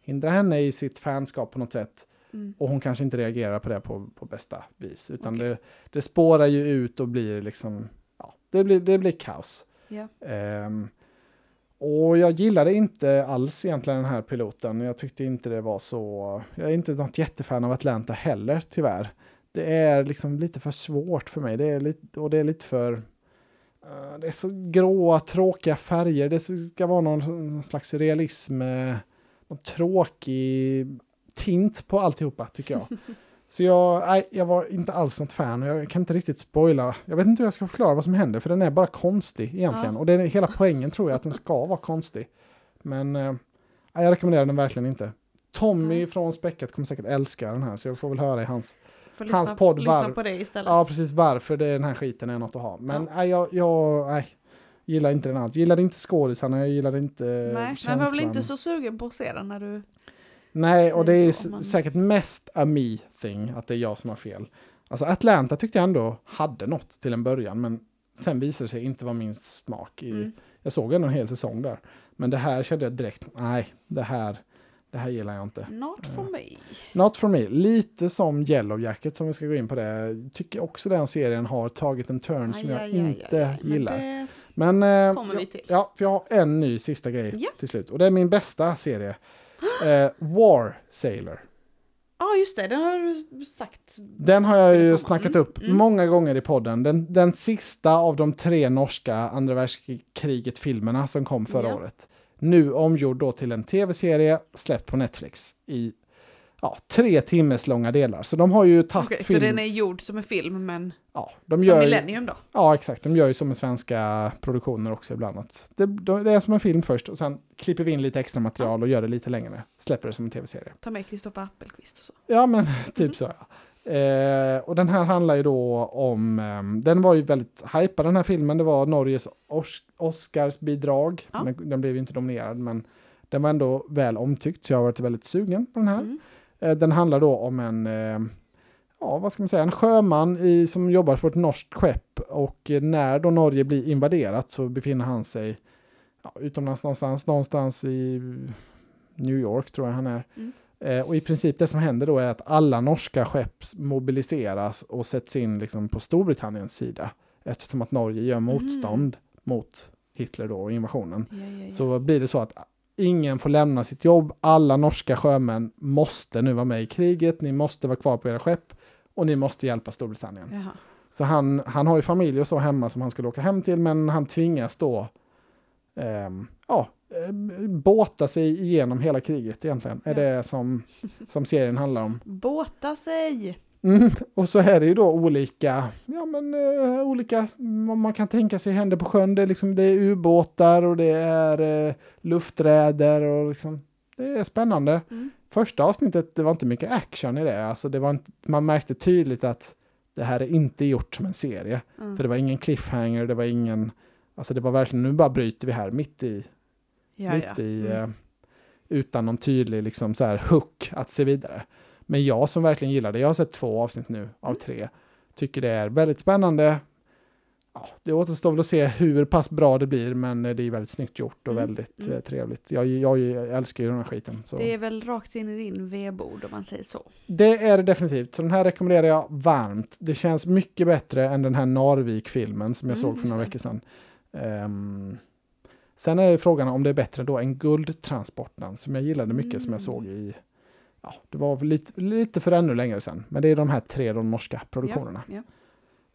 hindrar henne i sitt fanskap på något sätt. Mm. Och hon kanske inte reagerar på det på, på bästa vis. Utan Okej. det, det spårar ju ut och blir liksom, ja, det blir, det blir kaos. Ja. Ehm, och jag gillade inte alls egentligen den här piloten. Jag tyckte inte det var så, jag är inte något jättefan av Atlanta heller tyvärr. Det är liksom lite för svårt för mig. Det är lite, och det är lite för, eh, det är så gråa, tråkiga färger. Det ska vara någon, någon slags realism, eh, någon tråkig tint på alltihopa tycker jag. Så jag, nej, jag var inte alls något fan och jag kan inte riktigt spoila. Jag vet inte hur jag ska förklara vad som händer för den är bara konstig egentligen. Ja. Och det är hela poängen tror jag att den ska vara konstig. Men eh, nej, jag rekommenderar den verkligen inte. Tommy Nej. från Späckat kommer säkert älska den här så jag får väl höra i hans... Får Hans lyssna, podd lyssna var- på det istället. Ja precis varför det, den här skiten är något att ha. Men nej, jag, jag nej, gillar inte den alls. Gillade inte skådisarna, jag gillade inte Nej, men känslan. var väl inte så sugen på att se den när du Nej, och det är men- säkert mest a me thing, att det är jag som har fel. Alltså Atlanta tyckte jag ändå hade något till en början, men sen visade det sig inte vara min smak. I, Mm. Jag såg ändå en hel säsong där. Men det här kände jag direkt, nej, det här, det här gillar jag inte. Not for me. Not for me. Lite som Yellow Jacket som vi ska gå in på det. Tycker också den serien har tagit en turn som Aj, jag aj, inte aj, gillar. Men Men, det eh, kommer vi till. ja, för jag har en ny sista grej Ja. till slut. Och det är min bästa serie. Eh, War Sailor. Ja, just det. Den har du sagt. Den har jag ju snackat Mm, upp mm. många gånger i podden. Den, den sista av de tre norska andra världskriget-filmerna som kom förra Ja. året. Nu omgjord då till en tv-serie släppt på Netflix i ja, tre timmars långa delar. Så de har ju tagit så film... den är gjord som en film, men ja, de som gör Millennium då? Ja, exakt. De gör ju som med svenska produktioner också ibland. Att det, de- det är som en film först och sen klipper vi in lite extra material och gör det lite längre. Släpper det som en tv-serie. Ta med Kristoffer Appelqvist och så. Ja, men typ Mm. så ja. Eh, och den här handlar ju då om, ehm, den var ju väldigt hypad den här filmen, det var Norges Os- Oscarsbidrag, Ja. men den blev ju inte nominerad, men den var ändå väl omtyckt, så jag har varit väldigt sugen på den här. Mm. Eh, den handlar då om en, eh, ja vad ska man säga, en sjöman i, som jobbar på ett norskt skepp och eh, när då Norge blir invaderat så befinner han sig ja, utomlands någonstans, någonstans i New York tror jag han är. Mm. Eh, och i princip det som händer då är att alla norska skepp mobiliseras och sätts in liksom på Storbritanniens sida. Eftersom att Norge gör motstånd mot Hitler då och invasionen. Ja, ja, ja. Så blir det så att ingen får lämna sitt jobb. Alla norska sjömän måste nu vara med i kriget. Ni måste vara kvar på era skepp och ni måste hjälpa Storbritannien. Jaha. Så han, han har ju familj och så hemma som han skulle åka hem till, men han tvingas då ehm, ja, eh, båta sig igenom hela kriget egentligen. Är Ja. det som, som serien handlar om. Båta sig! Mm. Och så är det ju då olika, ja men eh, olika, vad man kan tänka sig händer på sjön. Det är, liksom, det är ubåtar och det är eh, lufträder och liksom, det är spännande. Mm. Första avsnittet, det var inte mycket action i det. Alltså det var inte, man märkte tydligt att det här är inte gjort som en serie. Mm. För det var ingen cliffhanger, det var ingen, alltså det var verkligen, nu bara bryter vi här mitt i, Ja, mitt ja. i, Mm. eh, utan någon tydlig liksom så här hook att se vidare. Men jag som verkligen gillar det, jag har sett två avsnitt nu av Mm. tre, tycker det är väldigt spännande. Ja, det återstår väl att se hur pass bra det blir, men det är väldigt snyggt gjort och Mm, väldigt mm. eh, trevligt. Jag, jag älskar ju den här skiten. Så. Det är väl rakt in i din vedbord om man säger så. Det är det definitivt. Så den här rekommenderar jag varmt. Det känns mycket bättre än den här Narvik-filmen som jag Mm, såg för några veckor sedan. Ehm, sen är frågan om det är bättre då än Guldtransporten som jag gillade mycket som jag Mm. såg i, ja, det var lite, lite för ännu längre sedan. Men det är de här tre, de norska produktionerna. Ja,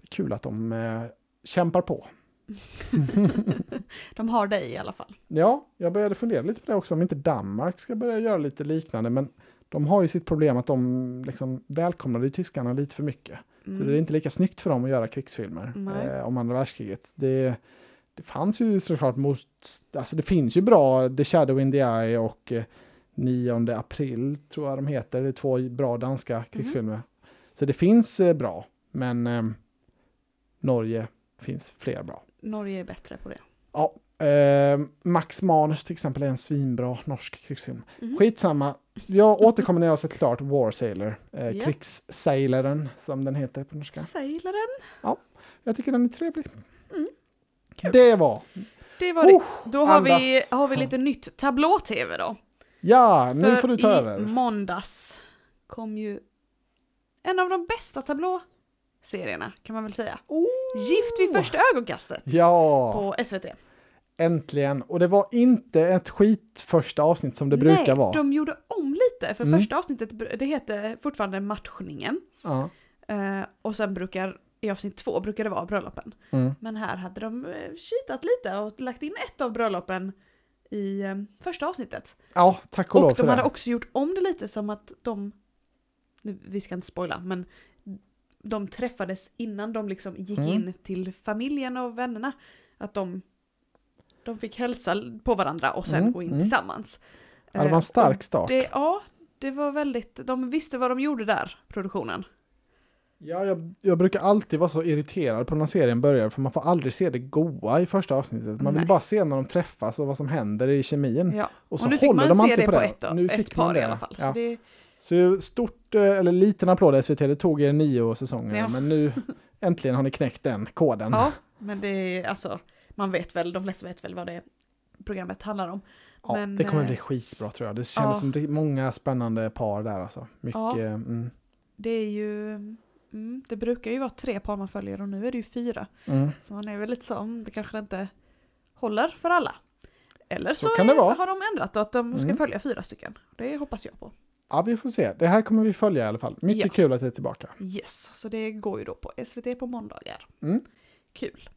Kul att de eh, kämpar på. De har dig i alla fall. Ja, jag började fundera lite på det också, om inte Danmark ska börja göra lite liknande, men de har ju sitt problem att de liksom välkomnade tyskarna lite för mycket. Mm. Så det är inte lika snyggt för dem att göra krigsfilmer eh, om andra världskriget. Det, det fanns ju såklart mot, alltså det finns ju bra The Shadow in the Eye och eh, 9 april tror jag de heter. Det är två bra danska Mm. krigsfilmer. Så det finns eh, bra, men eh, Norge finns fler bra. Norge är bättre på det. Ja, eh, Max Manus till exempel är en svinbra norsk krigsfilm. Mhm. Skitsamma, jag återkommer när jag sett klart War Sailor, eh, Ja. krigsseilaren som den heter på norska. Sailaren. Jag tycker den är trevlig. Mm, kul. Det var. Det var det. Oh, Då har vi, har vi lite nytt tablå-tv då. ja, nu För får du ta i över. måndags kom ju en av de bästa tablå-serierna kan man väl säga. Oh. Gift vid första ögonkastet Ja, på SVT. äntligen. Och det var inte ett skit första avsnitt som det Nej, brukar vara. de gjorde om lite, för Mm. första avsnittet, det heter fortfarande matchningen. Ja. Eh, och sen brukar, i avsnitt två brukar det vara bröllopen. Mm. Men här hade de eh, kitat lite och lagt in ett av bröllopen i eh, första avsnittet. ja, tack och, lov Och för de hade det. också gjort om det lite som att de, nu, vi ska inte spoila, men de träffades innan de liksom gick Mm. in till familjen och vännerna. Att de, de fick hälsa på varandra och sen Mm, gå in mm. tillsammans. Ja, det var Eh, en stark och start. Det, ja, det var väldigt, de visste vad de gjorde där, produktionen. Ja, jag, jag brukar alltid vara så irriterad på när serien börjar för man får aldrig se det goa i första avsnittet. Man vill Nej. bara se när de träffas och vad som händer i kemin. Ja. Och så Och nu fick man de se det på på ett, Nu ett fick man par det. i alla fall. Ja. Så det, Så stort, eh, eller liten applåd SVT, det tog er nio säsonger. Ja. Men nu äntligen har ni knäckt den koden. ja, men det är alltså, man vet väl, de flesta vet väl vad det programmet handlar om. Ja, Men, det kommer eh, bli skitbra tror jag. Det känns ja. som det är många spännande par där alltså. Mycket, Ja. mm, Det är ju, mm, det brukar ju vara tre par man följer och nu är det ju fyra. mm. Så man är väl lite så, det kanske inte håller för alla. Eller så, Så är, har de ändrat och att de ska Mm. följa fyra stycken. Det hoppas jag på. Ja, vi får se. Det här kommer vi följa i alla fall. Mycket Ja. kul att det är tillbaka. Yes, så det går ju då på SVT på måndagar. Mm. Kul.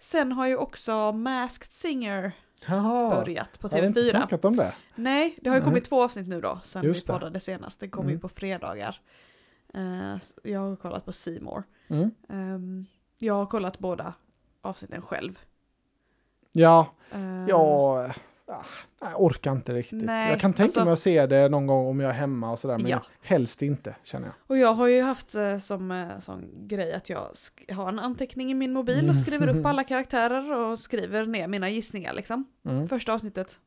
Sen har ju också Masked Singer Jaha, börjat på har vi inte TV4. snackat om det? Nej, det har ju Nej. kommit två avsnitt nu då, sen Just det. vi poddade senast. Det kommer Mm. ju på fredagar. Så jag har kollat på More. Mm. Ehm, jag har kollat båda avsnitten själv. Ja, Eh, ja, jag orkar inte riktigt. Nej, jag kan tänka alltså- mig att se det någon gång om jag är hemma och sådär, men Ja. helst inte känner jag. Och jag har ju haft eh, som eh, sån grej att jag har en anteckning i min mobil och Mm. skriver upp alla karaktärer och skriver ner mina gissningar liksom. Mm. Första avsnittet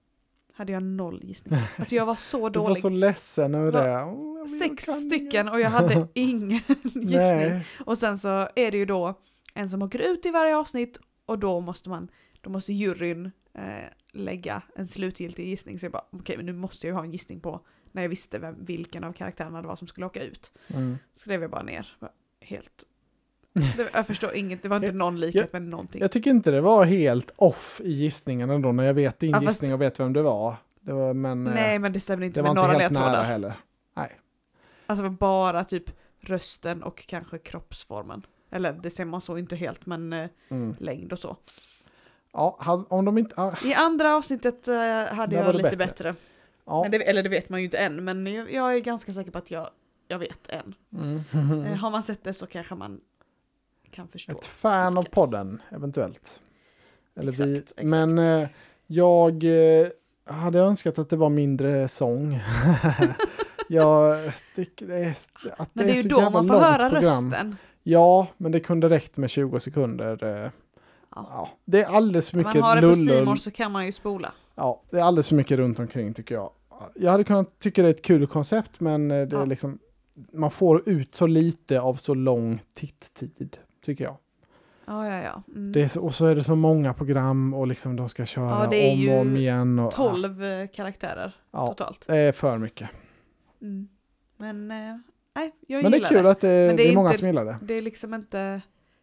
hade jag noll gissningar. Alltså jag var så Du var dålig. så ledsen över det. Jag Sex stycken och jag hade ingen gissning. Nej. Och sen så är det ju då en som åker ut i varje avsnitt och då måste man, då måste juryn eh, lägga en slutgiltig gissning. Så jag bara, okej men nu måste jag ju ha en gissning på när jag visste vem, vilken av karaktärerna det var som skulle åka ut. Mm. Skrev jag bara ner. Helt... Det, jag förstår inget, det var inte någon likhet med någonting. Jag tycker inte det var helt off i gissningen ändå när jag vet din Ja, fast- gissning och vet vem det var. Det var men eh, Nej men det stämde inte det var med inte några helt nära ledtrådar. heller. Alltså det var bara typ rösten och kanske kroppsformen. Eller det ser man så inte helt men eh, Mm. längd och så. Ja, hade- om de inte... ah, I andra avsnittet eh, hade jag det lite bättre. bättre. Ja. Det, eller det vet man ju inte än, men jag, jag är ganska säker på att jag, jag vet än. Mm. Eh, har man sett det så kanske man kan förstå. Ett fan av podden, eventuellt. Eller vi. Exakt, exakt. Men eh, jag eh, hade önskat att det var mindre sång. jag tycker det är, att Men det det är så ju då jävla man får höra program. rösten. Ja, men det kunde räckt med 20 sekunder. Ja. Det är alldeles för mycket man har det på. Simon så kan man ju spola. Ja, det är alldeles för mycket runt omkring tycker jag. Jag hade kunnat tycka det är ett kul koncept, men eh, det är Ja. liksom, man får ut så lite av så lång titttid, tycker jag. Ja, ja, ja. Mm. Det är så, och så är det så många program och liksom de ska köra Ja, det är om ju och om igen. Och, 12 eh, karaktärer Ja, totalt. det är för mycket. Mm. Men nej, jag Men det är gillar kul det. att det, det det är är många inte- som gillar det. Det är liksom inte...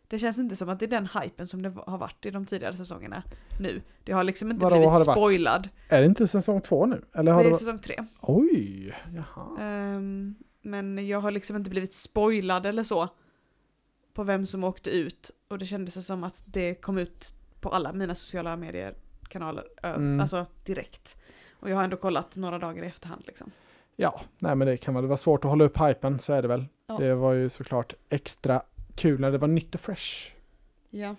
Det känns inte som att det är den hypen som det har varit i de tidigare säsongerna nu. Det har liksom inte Vadå, blivit har det varit? spoilad. Är det inte säsong två nu? Eller har Det det är varit... säsong tre. Oj! Jaha. Ehm, men jag har liksom inte blivit spoilad eller så. På vem som åkte ut. Och det kändes som att det kom ut på alla mina sociala medier-kanaler. ö- Mm. Alltså direkt. Och jag har ändå kollat några dagar i efterhand liksom. Ja, nej men det kan väl vara svårt att hålla upp hypen, så är det väl. Ja. Det var ju såklart extra kul när det var nytt och fresh. Ja.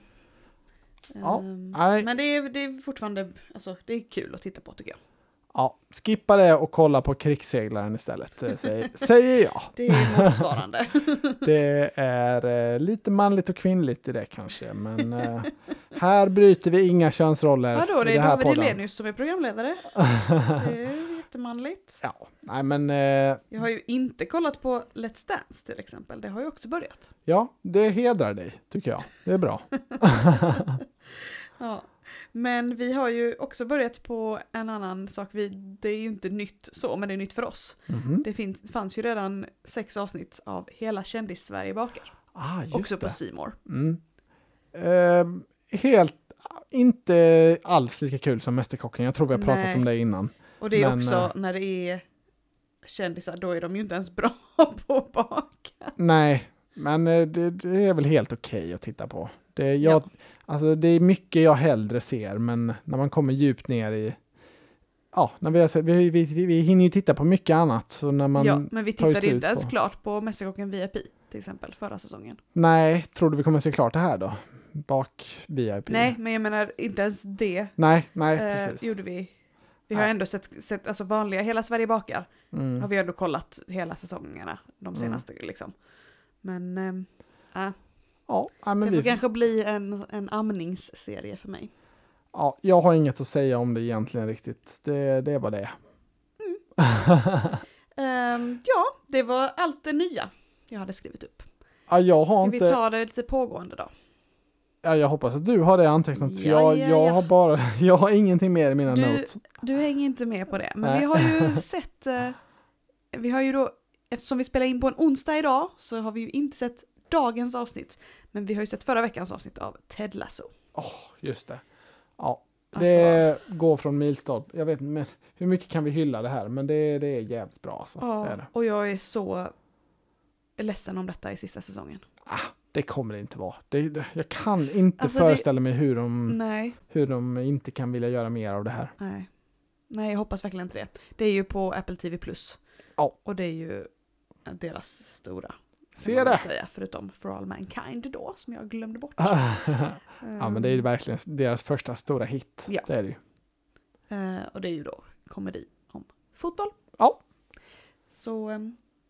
Ja, nej. men det är, det är fortfarande, alltså det är kul att titta på tycker jag. Ja, skippa det och kolla på krigsseglaren istället, eh, säger, säger jag. Det är motsvarande. Det är eh, lite manligt och kvinnligt i det kanske, men eh, här bryter vi inga könsroller Vadå, det är David. Hellenius som är programledare. Det är jättemanligt. Ja, nej men eh, Jag har ju inte kollat på Let's Dance till exempel. Det har ju också börjat. ja, det hedrar dig, tycker jag. Det är bra. Ja. Men vi har ju också börjat på en annan sak. Vi, det är ju inte nytt så, men det är nytt för oss. Mhm. Det finns, fanns ju redan sex avsnitt av Hela kändis-Sverige bakar. Ah, Också på det. Simor. Mm. Eh, helt, inte alls lika kul som Mästerkocken. Jag tror vi har pratat Nej. om det innan. Och det är Men, också eh, när det är kändisar, då är de ju inte ens bra på att baka. Nej, men eh, det, det är väl helt okej att titta på. Det, jag, Ja. alltså, det är mycket jag hellre ser, men när man kommer djupt ner i... Ja, när vi, har vi, vi, vi hinner ju titta på mycket annat. Så när man, ja, men vi tittade inte ens på- klart på Mästerkocken VIP till exempel förra säsongen. Nej, tror du vi kommer se klart det här då? Bak VIP? Nej, men jag menar inte ens det Nej, nej, eh, precis. gjorde vi. Vi har ändå sett, sett alltså vanliga Hela Sverige bakar. Mm. Har vi ändå kollat hela säsongerna, de Mm. senaste liksom. Men Äh, Ja, men det får vi, kanske bli en, en amningsserie för mig. ja, jag har inget att säga om det egentligen riktigt. Det, det är vad det är. Ehm, ja, det var allt det nya jag hade skrivit upp. Ja, jag har Ska vi inte... ta det lite pågående då? Ja, jag hoppas att du har det antecknat, för Ja, jag, ja, jag ja. har bara... Jag har ingenting mer i mina Du- notes. Du hänger inte med på det, men Nej. vi har ju sett, eh, vi har ju då, eftersom vi spelar in på en onsdag idag så har vi ju inte sett dagens avsnitt, men vi har ju sett förra veckans avsnitt av Ted Lasso. Just det. Ja, Alltså, det går från milstolpe. Jag vet inte hur mycket kan vi hylla det här, men det, det är jävligt bra alltså. Det, är ja, det. och jag är så ledsen om detta i sista säsongen. Det kommer det inte vara. Det, det, jag kan inte Alltså, det- föreställa mig hur de, Nej, hur de inte kan vilja göra mer av det här. nej. Nej, jag hoppas verkligen inte det. Det är ju på Apple TV+. Ja. Och det är ju deras stora. Se det! Säga, förutom For All Mankind då, som jag glömde bort. ja, men det är ju verkligen deras första stora hit. Ja. Det är det ju. Eh, och det är ju då komedi om fotboll. Ja. Så eh,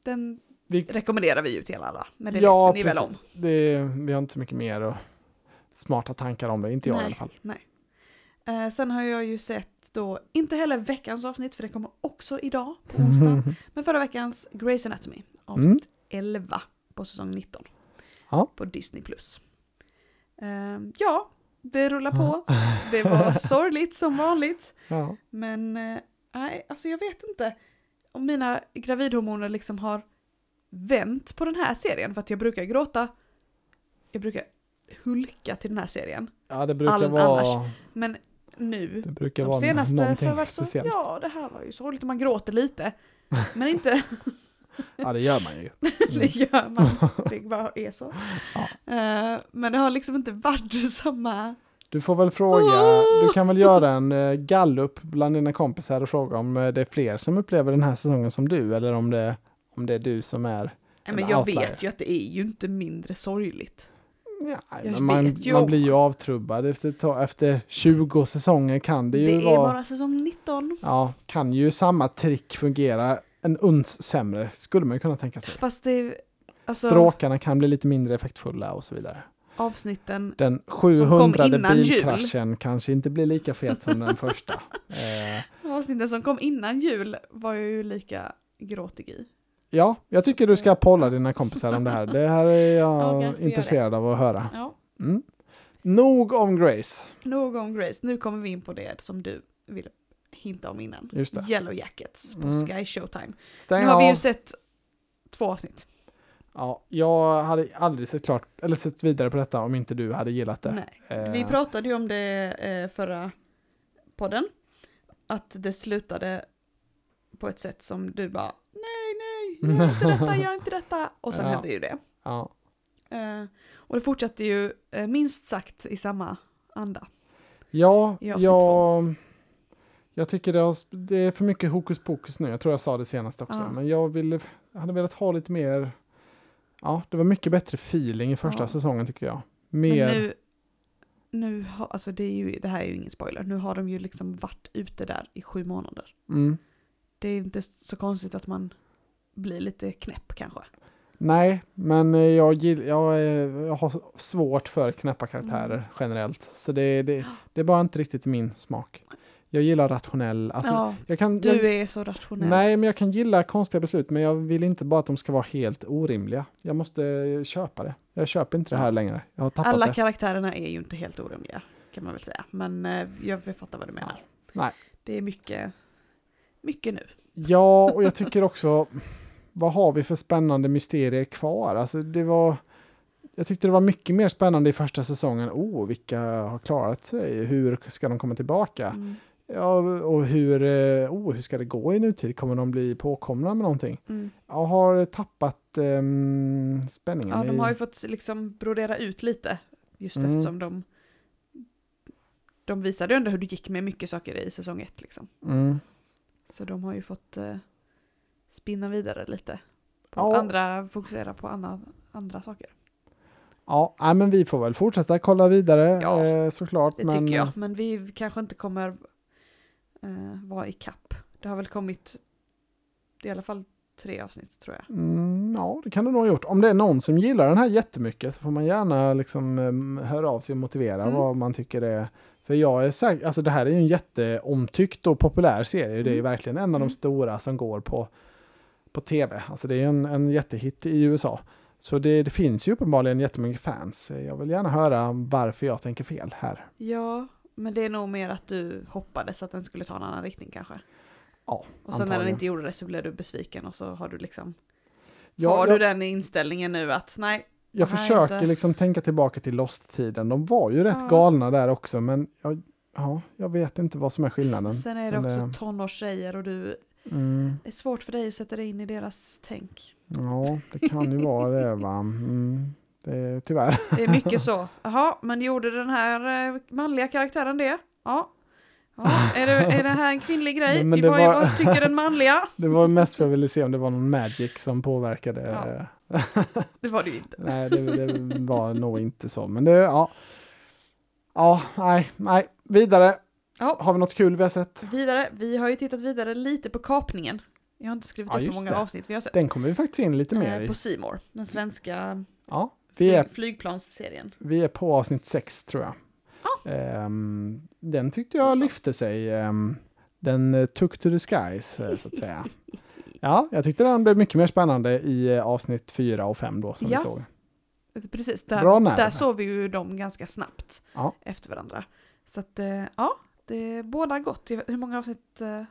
den Vi, rekommenderar vi ju till alla. Men det ja, vet ni väl om. Det, vi har inte så mycket mer och smarta tankar om det. Inte jag i Nej. alla fall. Eh, sen har jag ju sett då, inte heller veckans avsnitt för det kommer också idag på onsdag. men förra veckans Grey's Anatomy, avsnitt Mm. 11 på säsong 19. Ja. På Disney+. Eh, ja, det rullar på. Det var sorgligt som vanligt. Ja. Men eh, nej, alltså jag vet inte om mina gravidhormoner liksom har vänt på den här serien. För att jag brukar gråta, jag brukar hulka till den här serien. ja, det brukar All- vara, annars. Men nu, det brukar de vara senaste har någonting jag varit så, speciellt. ja det här var ju sorgligt och man gråter lite. Men inte, Ja, det gör man ju. det gör man, det bara är så. Ja. Eh, men det har liksom inte varit samma, Du får väl fråga, du kan väl göra en eh, gallup bland dina kompisar och fråga om eh, det är fler som upplever den här säsongen som du eller om det, om det är du som är... nej, men En jag outlier. vet ju att det är ju inte mindre sorgligt. Ja, man, man blir ju avtrubbad efter, efter 20 säsonger kan det Det, ju är vara... bara säsong 19. Ja, kan ju samma trick fungera en uns sämre, skulle man ju kunna tänka sig. Fast det, alltså Stråkarna kan bli lite mindre effektfulla och så vidare. avsnitten, Den 700 innan jul. bilkraschen kanske inte blir lika fet som den första. Eh, avsnitten som kom innan jul var jag ju lika gråtig i. ja, jag tycker du ska polla dina kompisar om det här. Det här är jag gör intresserad av att höra. Ja, Mm. Nog om Grace. nog om Grace. Nu kommer vi in på det som du ville hinta om innan. Just det. Yellow Jackets på Mm. Sky Showtime. Stäng nu har vi ju av. sett två avsnitt. Ja, jag hade aldrig sett klart, eller sett vidare på detta om inte du hade gillat det. Nej. Eh, Vi pratade ju om det eh, förra podden. Att det slutade på ett sätt som du bara gör inte detta, gör inte detta. Och sen Ja. hände ju det. Ja, Eh, och det fortsatte ju eh, minst sagt i samma anda. ja jag, jag tycker det, har, det är för mycket hokus pokus nu. Jag tror jag sa det senast också. Ja. Men jag, ville, hade velat ha lite mer... Ja, det var mycket bättre feeling i första Ja. säsongen tycker jag. Mer... Men nu, nu har, alltså det, är ju, det här är ju ingen spoiler, nu har de ju liksom varit ute där i sju månader. Mm. Det är inte så konstigt att man blir lite knäpp kanske. Nej, men jag, gill, jag, jag har svårt för knäppa karaktärer Mm. generellt. Så det, det, det är bara inte riktigt min smak. Jag gillar rationell... Alltså, ja, jag kan, jag, du är så rationell. Nej, men jag kan gilla konstiga beslut, men jag vill inte bara att de ska vara helt orimliga. Jag måste eh, köpa det. Jag köper inte det här längre. Jag har tappat Alla det. karaktärerna är ju inte helt orimliga, kan man väl säga. Men eh, jag fattar vad du menar. Nej. Det är mycket, mycket nu. Ja, och jag tycker också, vad har vi för spännande mysterier kvar? Alltså det var, jag tyckte det var mycket mer spännande i första säsongen. Oh, vilka har klarat sig? Hur ska de komma tillbaka? Mm. Ja, och hur, eh, oh, hur ska det gå i nutid? Kommer de bli påkomna med någonting? Mm. Jag har tappat ehm, spänningen. Ja, de har ju fått liksom brodera ut lite. Just Mm. eftersom de, de visade ju ändå hur det gick med mycket saker i säsong ett. Liksom. Mm. Så de har ju fått eh, spinna vidare lite. På Ja. andra, fokusera på andra, andra saker. Ja, nej, men vi får väl fortsätta kolla vidare Ja, eh, såklart. Det men, tycker jag. Men vi kanske inte kommer eh, vara i kapp. Det har väl kommit i alla fall tre avsnitt tror jag. Mm, ja, det kan du nog ha gjort. Om det är någon som gillar den här jättemycket så får man gärna liksom um, höra av sig och motivera Mm. vad man tycker är. För jag är säker, alltså det här är ju en jätteomtyckt och populär serie. Det är ju Mm. verkligen en av de Mm. stora som går på, på tv. Alltså det är en, en jättehit i USA. Så det, det finns ju uppenbarligen jättemycket fans. Jag vill gärna höra varför jag tänker fel här. Ja, men det är nog mer att du hoppades att den skulle ta en annan riktning kanske. Ja, Och sen när den inte gjorde det så blev du besviken och så har du liksom, Ja, har jag, du den inställningen nu att nej, jag Nej, försöker inte. liksom tänka tillbaka till Lost-tiden. De var ju rätt Ja. galna där också, men jag, ja, jag vet inte vad som är skillnaden. sen är det Men också det- tonårstjejer och du, Mm, det är svårt för dig att sätta dig in i deras tänk. ja, det kan ju vara det va. Mm, det är, tyvärr. Det är mycket så, jaha, men gjorde den här eh, manliga karaktären det? Ja. Ja. Är, det, är det här en kvinnlig grej? Men- men är- var- vad tycker den manliga? Det var mest för att jag ville se om det var någon magic som påverkade. Ja. Det var det ju inte. Nej, det, det var nog inte så. Men det, ja. Ja, nej, nej. Vidare. Ja. Har vi något kul vi har sett? Vidare, vi har ju tittat vidare lite på kapningen. Jag har inte skrivit Ja, upp hur många det. avsnitt vi har sett. Den kommer vi faktiskt in lite mer Eh, i. På Simor, den svenska Ja, vi är flyg, flygplansserien. Vi är på avsnitt 6 tror jag. Ehm, den tyckte jag lyfte sig. ehm, den eh, took to the skies eh, så att säga. Ja, jag tyckte den blev mycket mer spännande i eh, avsnitt 4 och 5 då som Ja. vi såg. Precis, där, där såg vi ju dem ganska snabbt Ja. efter varandra. Så att, ja, det båda gott. Hur många avsnitt eh,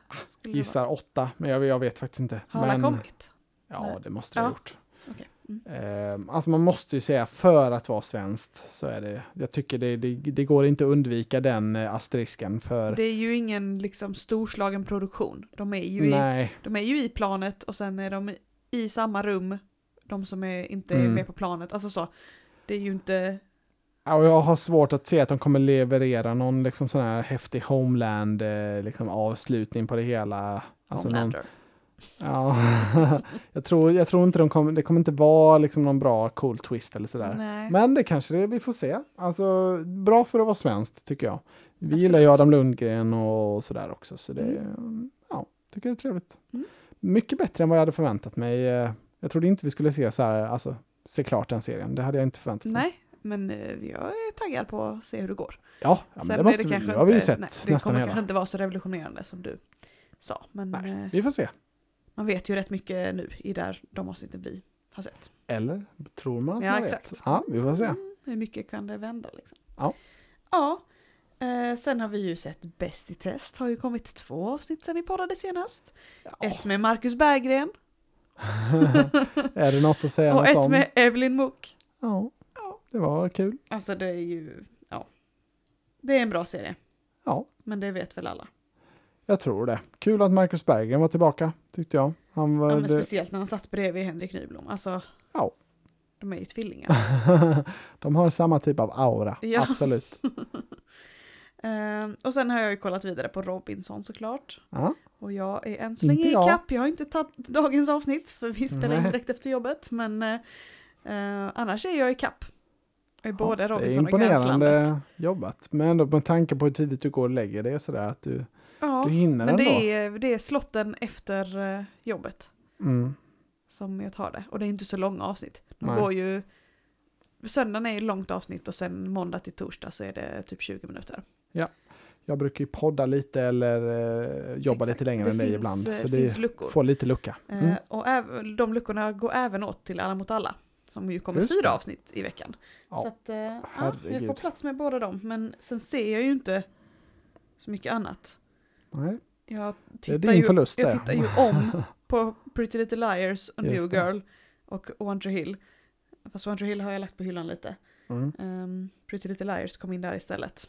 det Gissar åtta, men jag, jag vet faktiskt inte. Har alla men, kommit? Ja, Nej. det måste det ha Ja. gjort. Okej. Mm. Alltså man måste ju säga för att vara svenskt så är det, jag tycker det, det, det går inte att undvika den eh, asterisken för Det är ju ingen liksom storslagen produktion. De är, ju i, de är ju i planet och sen är de i samma rum, de som är, inte är Mm. med på planet. Alltså så, det är ju inte... Ja, och jag har svårt att se att de kommer leverera någon liksom sån här häftig homeland eh, liksom avslutning på det hela. Alltså någon, Homelander. Ja, jag, tror, jag tror inte de kommer, det kommer inte vara liksom någon bra cool twist eller sådär. Nej. Men det kanske det, vi får se. Alltså, bra för att vara svenskt tycker jag. Vi Absolut. gillar ju Adam Lundgren och sådär också. Så det, Mm. ja, tycker det är trevligt. Mm. Mycket bättre än vad jag hade förväntat mig. Eh, Jag trodde inte vi skulle se så här, alltså, se klart den serien. Det hade jag inte förväntat mig. Nej, men eh, jag är taggad på att se hur det går. Ja, ja men det måste vi. kanske Nu har vi ju sett nej, Det kommer hela. kanske inte vara så revolutionerande som du sa. Men Nej, eh, vi får se. Man vet ju rätt mycket nu i där, de avsnitten vi har sett. Eller tror man att Ja, man exakt. vet? Ja, vi får se. Mm, hur mycket kan det vända liksom? Ja. Ja. Eh, sen har vi ju sett Bäst i test. Har ju kommit två avsnitt sen vi poddade senast. Ja. Ett med Marcus Berggren är det något att säga och något ett om? med Evelyn Mook. Ja, Ja. det var kul. Alltså det är ju, ja. Det är en bra serie. Ja, Men det vet väl alla. Jag tror det. Kul att Marcus Berggren var tillbaka, tyckte jag. Han var, Ja, men det, speciellt när han satt bredvid Henrik Nyblom. Alltså, Ja. de är ju tvillingar. de har samma typ av aura, Ja. absolut. Ehm, och sen har jag ju kollat vidare på Robinson såklart. Ja. Och jag är än så länge Inte jag. kapp. Jag har inte tagit dagens avsnitt för vi spelar in direkt efter jobbet. Men eh, annars är jag i kapp. I både det är Robinson och Gränslandet. imponerande jobbat. Men ändå med tanke på hur tidigt du går och lägger dig sådär att du, Ja, du hinner men ändå. det är, det är slotten efter eh, jobbet Mm. som jag tar det. Och det är inte så långa avsnitt. De Nej. går ju... Söndagen är ju långt avsnitt och sen måndag till torsdag så är det typ 20 minuter. Jag brukar ju podda lite eller eh, jobba Exakt. lite längre Det än dig ibland. eh, Så det luckor. får lite lucka. Mm. Eh, och de luckorna går även åt till Alla mot alla. Som ju kommer Just fyra det. avsnitt i veckan. Ja, Så att, eh, ja, jag får plats med båda dem. Men sen ser jag ju inte så mycket annat. Nej, Jag det är tittar, din ju, förlust jag det. tittar ju om på Pretty Little Liars och Just New det. Girl och One Tree Hill. Fast One Tree Hill har jag lagt på hyllan lite. Mm. Um, Pretty Little Liars kom in där istället.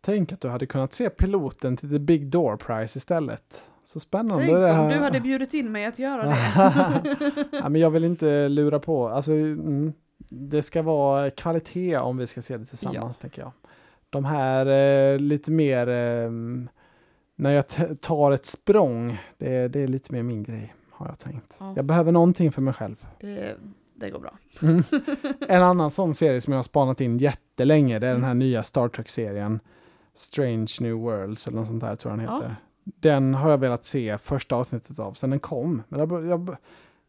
Tänk att du hade kunnat se piloten till The Big Door Prize istället. Så spännande Tänk det om här. du hade bjudit in mig att göra det. ja, men jag vill inte lura på. Alltså, mm, det ska vara kvalitet om vi ska se det tillsammans, tänker jag. De här eh, lite mer, eh, när jag tar ett språng, det, är- det är lite mer min grej, har jag tänkt. Ja. Jag behöver någonting för mig själv. det, det går bra. Mm. En annan sån serie som jag har spanat in jättelänge, det är den här nya Star Trek-serien. Strange New Worlds eller något sånt där tror jag den Ja. heter. Den har jag velat se första avsnittet av sen den kom. Men jag, jag,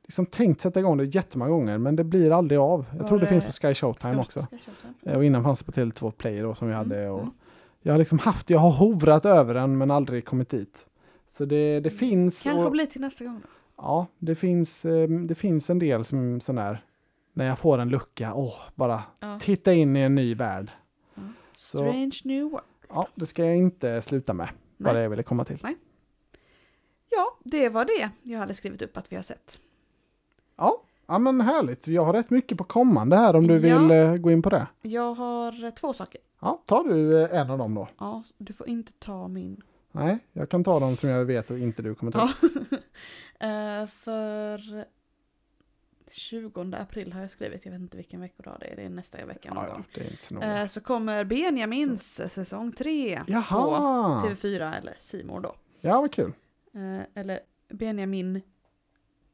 liksom tänkt sätta igång det jättemånga gånger, men det blir aldrig av. Jag Var tror det det- finns på Sky Showtime Ska- också. köpa den? Eh, Och innan fanns det på Tele2 Play då, som vi hade. Mm, Och mm. Jag har liksom haft, jag har hovrat över den men aldrig kommit dit. Så det, det finns. Kanske och, blir till nästa gång då. Ja, det finns, eh, det finns en del som sån där, när jag får en lucka, åh, bara Ja. titta in i en ny värld. Så- Strange New World. Ja, det ska jag inte sluta med, vad Nej. det jag ville komma till. Ja, det var det jag hade skrivit upp att vi har sett. Ja, ja men härligt. Jag har rätt mycket på kommande här om du Ja. vill eh, gå in på det. Jag har eh, två saker. Ja, tar du eh, en av dem då? Ja, du får inte ta min. Nej, jag kan ta dem som jag vet att inte du kommer ta. Ja. För 20 april har jag skrivit, jag vet inte vilken veckodag det är, det är nästa vecka någon Ja, ja, gång. det är inte så. Eh, så kommer Benjamins säsong 3 på Jaha! TV4 eller Simor då. Ja, vad kul. Eller Benjamin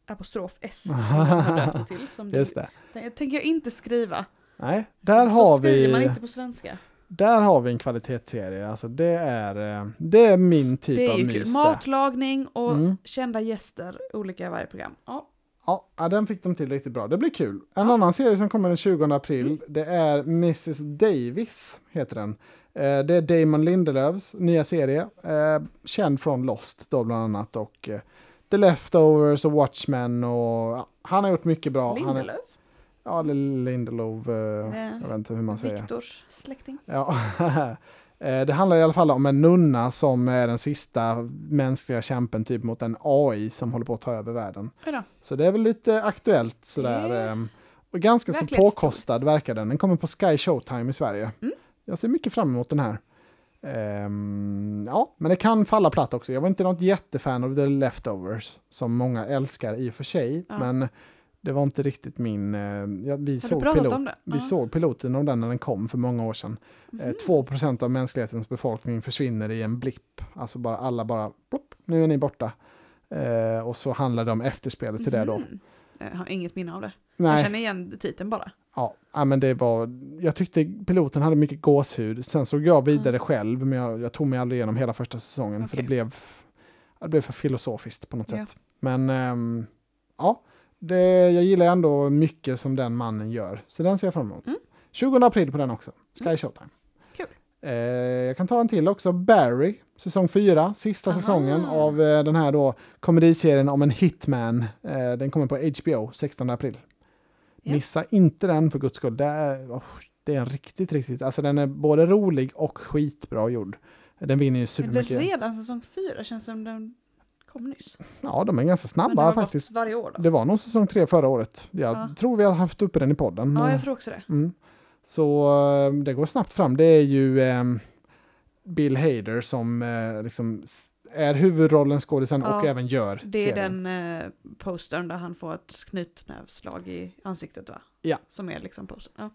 apostrof S som de till. Som Just det. Det tänker jag inte skriva. Nej, där så har, skriver man vi, inte på svenska. där har vi en kvalitetsserie. Alltså det är, eh, det är min typ av mys kul. Matlagning och Mm. kända gäster, olika i varje program. Ja, Ja, ja, den fick de till riktigt bra. Det blir kul. En annan serie som kommer den 20 april, Mm. det är Mrs Davis, heter den. Eh, Det är Damon Lindelöfs nya serie, eh, känd från Lost då bland annat och The Leftovers och Watchmen och ja, han har gjort mycket bra. Han är, Lindelöf, ja, Lindelöf, eh, Eh, jag vet inte hur man säger. Viktors släkting. Ja. Eh, Det handlar i alla fall om en nunna som är den sista mänskliga kämpen typ mot en AI som håller på att ta över världen. Så det är väl lite aktuellt sådär. Ehm, Och ganska så påkostad verkar den. Den kommer på Sky Showtime i Sverige. Mm. Jag ser mycket fram emot den här. Ehm, ja, men det kan falla platt också. Jag var inte något jättefan av The Leftovers, som många älskar i och för sig. Ja. Men det var inte riktigt min... eh, ja, vi såg, pilot, om vi Ja. såg piloten av den när den kom för många år sedan. Eh, Mhm. 2% av mänsklighetens befolkning försvinner i en blipp. Alltså bara alla bara, plopp, nu är ni borta. Eh, och så handlar det om efterspelet till det då. Jag har inget minne av det. Jag Nej, känner igen titeln bara. ja, ja, men det var, jag tyckte piloten hade mycket gåshud. Sen såg jag vidare själv, men jag, jag tog mig aldrig igenom hela första säsongen. För Okej. det blev, det blev för filosofiskt på något Ja. sätt. Men ehm, ja, det, jag gillar ändå mycket som den mannen gör. Så den ser jag fram emot. Mm. 20 april på den också, Sky Mm. Showtime. Eh, jag kan ta en till också, Barry, säsong 4, sista Aha. säsongen av eh, den här då komediserien om en hitman. Eh, den kommer på HBO 16 april. Ja. Missa inte den för guds skull. Det är, oh, det är en riktigt, riktigt, alltså den är både rolig och skitbra gjord. Den vinner ju Är det supermycket. redan säsong fyra? Känns som den kom nyss. Ja, de är ganska snabba faktiskt. varje år då? Det var nog säsong tre förra året. Jag Ja. tror vi har haft uppe den i podden. Ja, jag tror också det. Mm. Så eh, det går snabbt fram. Det är ju ehm, Bill Hader som eh, liksom är huvudrollen skådisen och Ja, även gör Det är serien. den eh, postern där han får ett knytnävslag i ansiktet va? Ja. Som är liksom postern. Ja.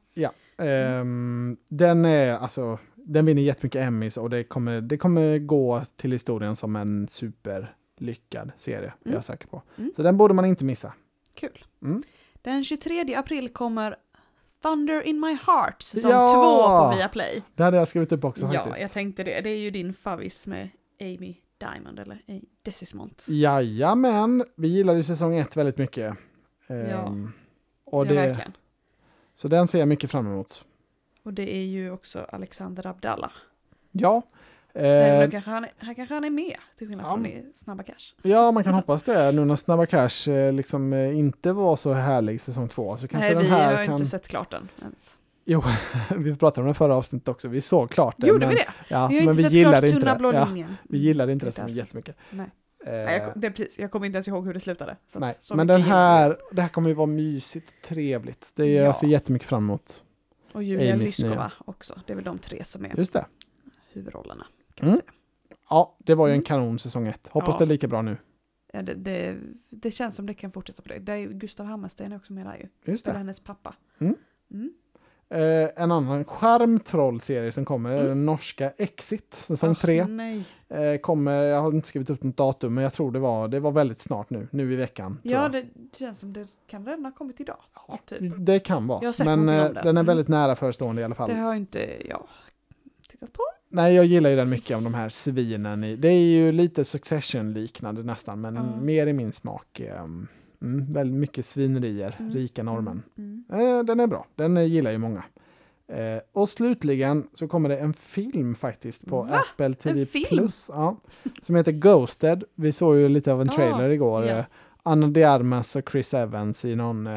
Ja, ehm, den är alltså, den vinner jättemycket Emmys och det kommer, det kommer gå till historien som en superlyckad serie, är Mm. jag säker på. Mm. Så den borde man inte missa. Kul. Mm. Den 23 april kommer Thunder in my heart, säsong Ja! två på Viaplay. Det hade jag skrivit upp också Ja, faktiskt. jag tänkte det. Det är ju din favvis med Amy Diamond, eller Decismont. Jajamän, vi gillade ju säsong ett väldigt mycket. Ja. Ehm, och ja, det, verkligen. så den ser jag mycket fram emot. Och det är ju också Alexander Abdallah. Ja, Eh, eh, kanske han, är, här kanske han är med, till skillnad ja, från Snabba Cash. ja, man kan hoppas det. Nu när Snabba Cash eh, liksom eh, inte var så härlig säsong två så kanske Nej, den vi här har kan... inte sett klart den ens. vi pratade om det förra avsnittet också, vi såg klart det. Gjorde men, vi det? Ja, vi har men inte vi sett klart Tunna blå Ja, linjen. vi gillade inte Det så jättemycket. Nej. Eh, Nej, jag, det precis, jag kommer inte ens ihåg hur det slutade. Nej, men den här, det här kommer ju vara mysigt och trevligt. Det är, Ja. Jag ser jättemycket fram emot. vi. Och Julia Amys nya. Lyskova också. Det är väl de tre som är Just det. huvudrollerna. Kan Mm. säga. Ja, det var ju en Mm. kanon säsong ett. Hoppas Ja. det är lika bra nu. Ja, det, det, det känns som det kan fortsätta på det. det är Gustav Hammarsten är också med där ju. Just Eller det. hennes pappa. Mm. Mm. Eh, en annan skärmtrollserie som kommer, är Mm. den norska Exit, säsong Ah, tre. Nej. Eh, kommer, jag har inte skrivit upp något datum, men jag tror det var, det var väldigt snart nu, nu i veckan. Ja, det känns som det kan redan ha kommit idag. Ja, typ. det kan vara. Men eh, den är Mm. väldigt nära förestående i alla fall. Det har inte jag tittat på. Nej, jag gillar ju den mycket av de här svinen. I, det är ju lite Succession-liknande nästan, men Ja. mer i min smak. ehm, Mm, väldigt mycket svinerier, Mm, rika norrmän. Mm. Eh, den är bra, den eh, gillar ju många. Eh, och slutligen så kommer det en film faktiskt på Va? Apple TV? Plus. Ja, som heter Ghosted. Vi såg ju lite av en Ah, trailer igår. ja. Eh, Anna de Armas och Chris Evans i någon...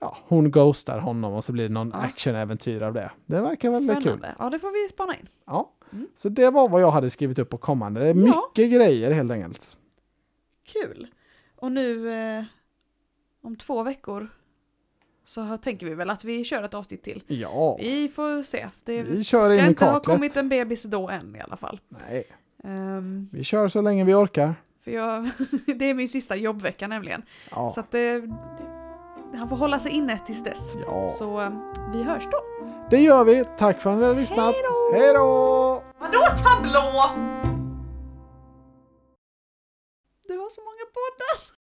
Ja, hon ghostar honom och så blir det någon Ja. actionäventyr av det. Det verkar väldigt kul. Spännande. Ja, det får vi spana in. Ja. Mm. Så det var vad jag hade skrivit upp på kommande. Det är Ja. mycket grejer helt enkelt. Kul. Och nu eh, om två veckor så tänker vi väl att vi kör ett avsnitt till. Ja, Vi får se. Det vi kör ska in inte ha kommit en bebis då än i alla fall. Nej, Ehm, vi kör så länge vi orkar. för jag, det är min sista jobbvecka nämligen. Ja. Så att det, han får hålla sig inne tills dess. ja. Så eh, vi hörs då. Det gör vi. Tack för att ni har lyssnat. Hej då! Hej då! Vadå tablå? Du har så många poddar.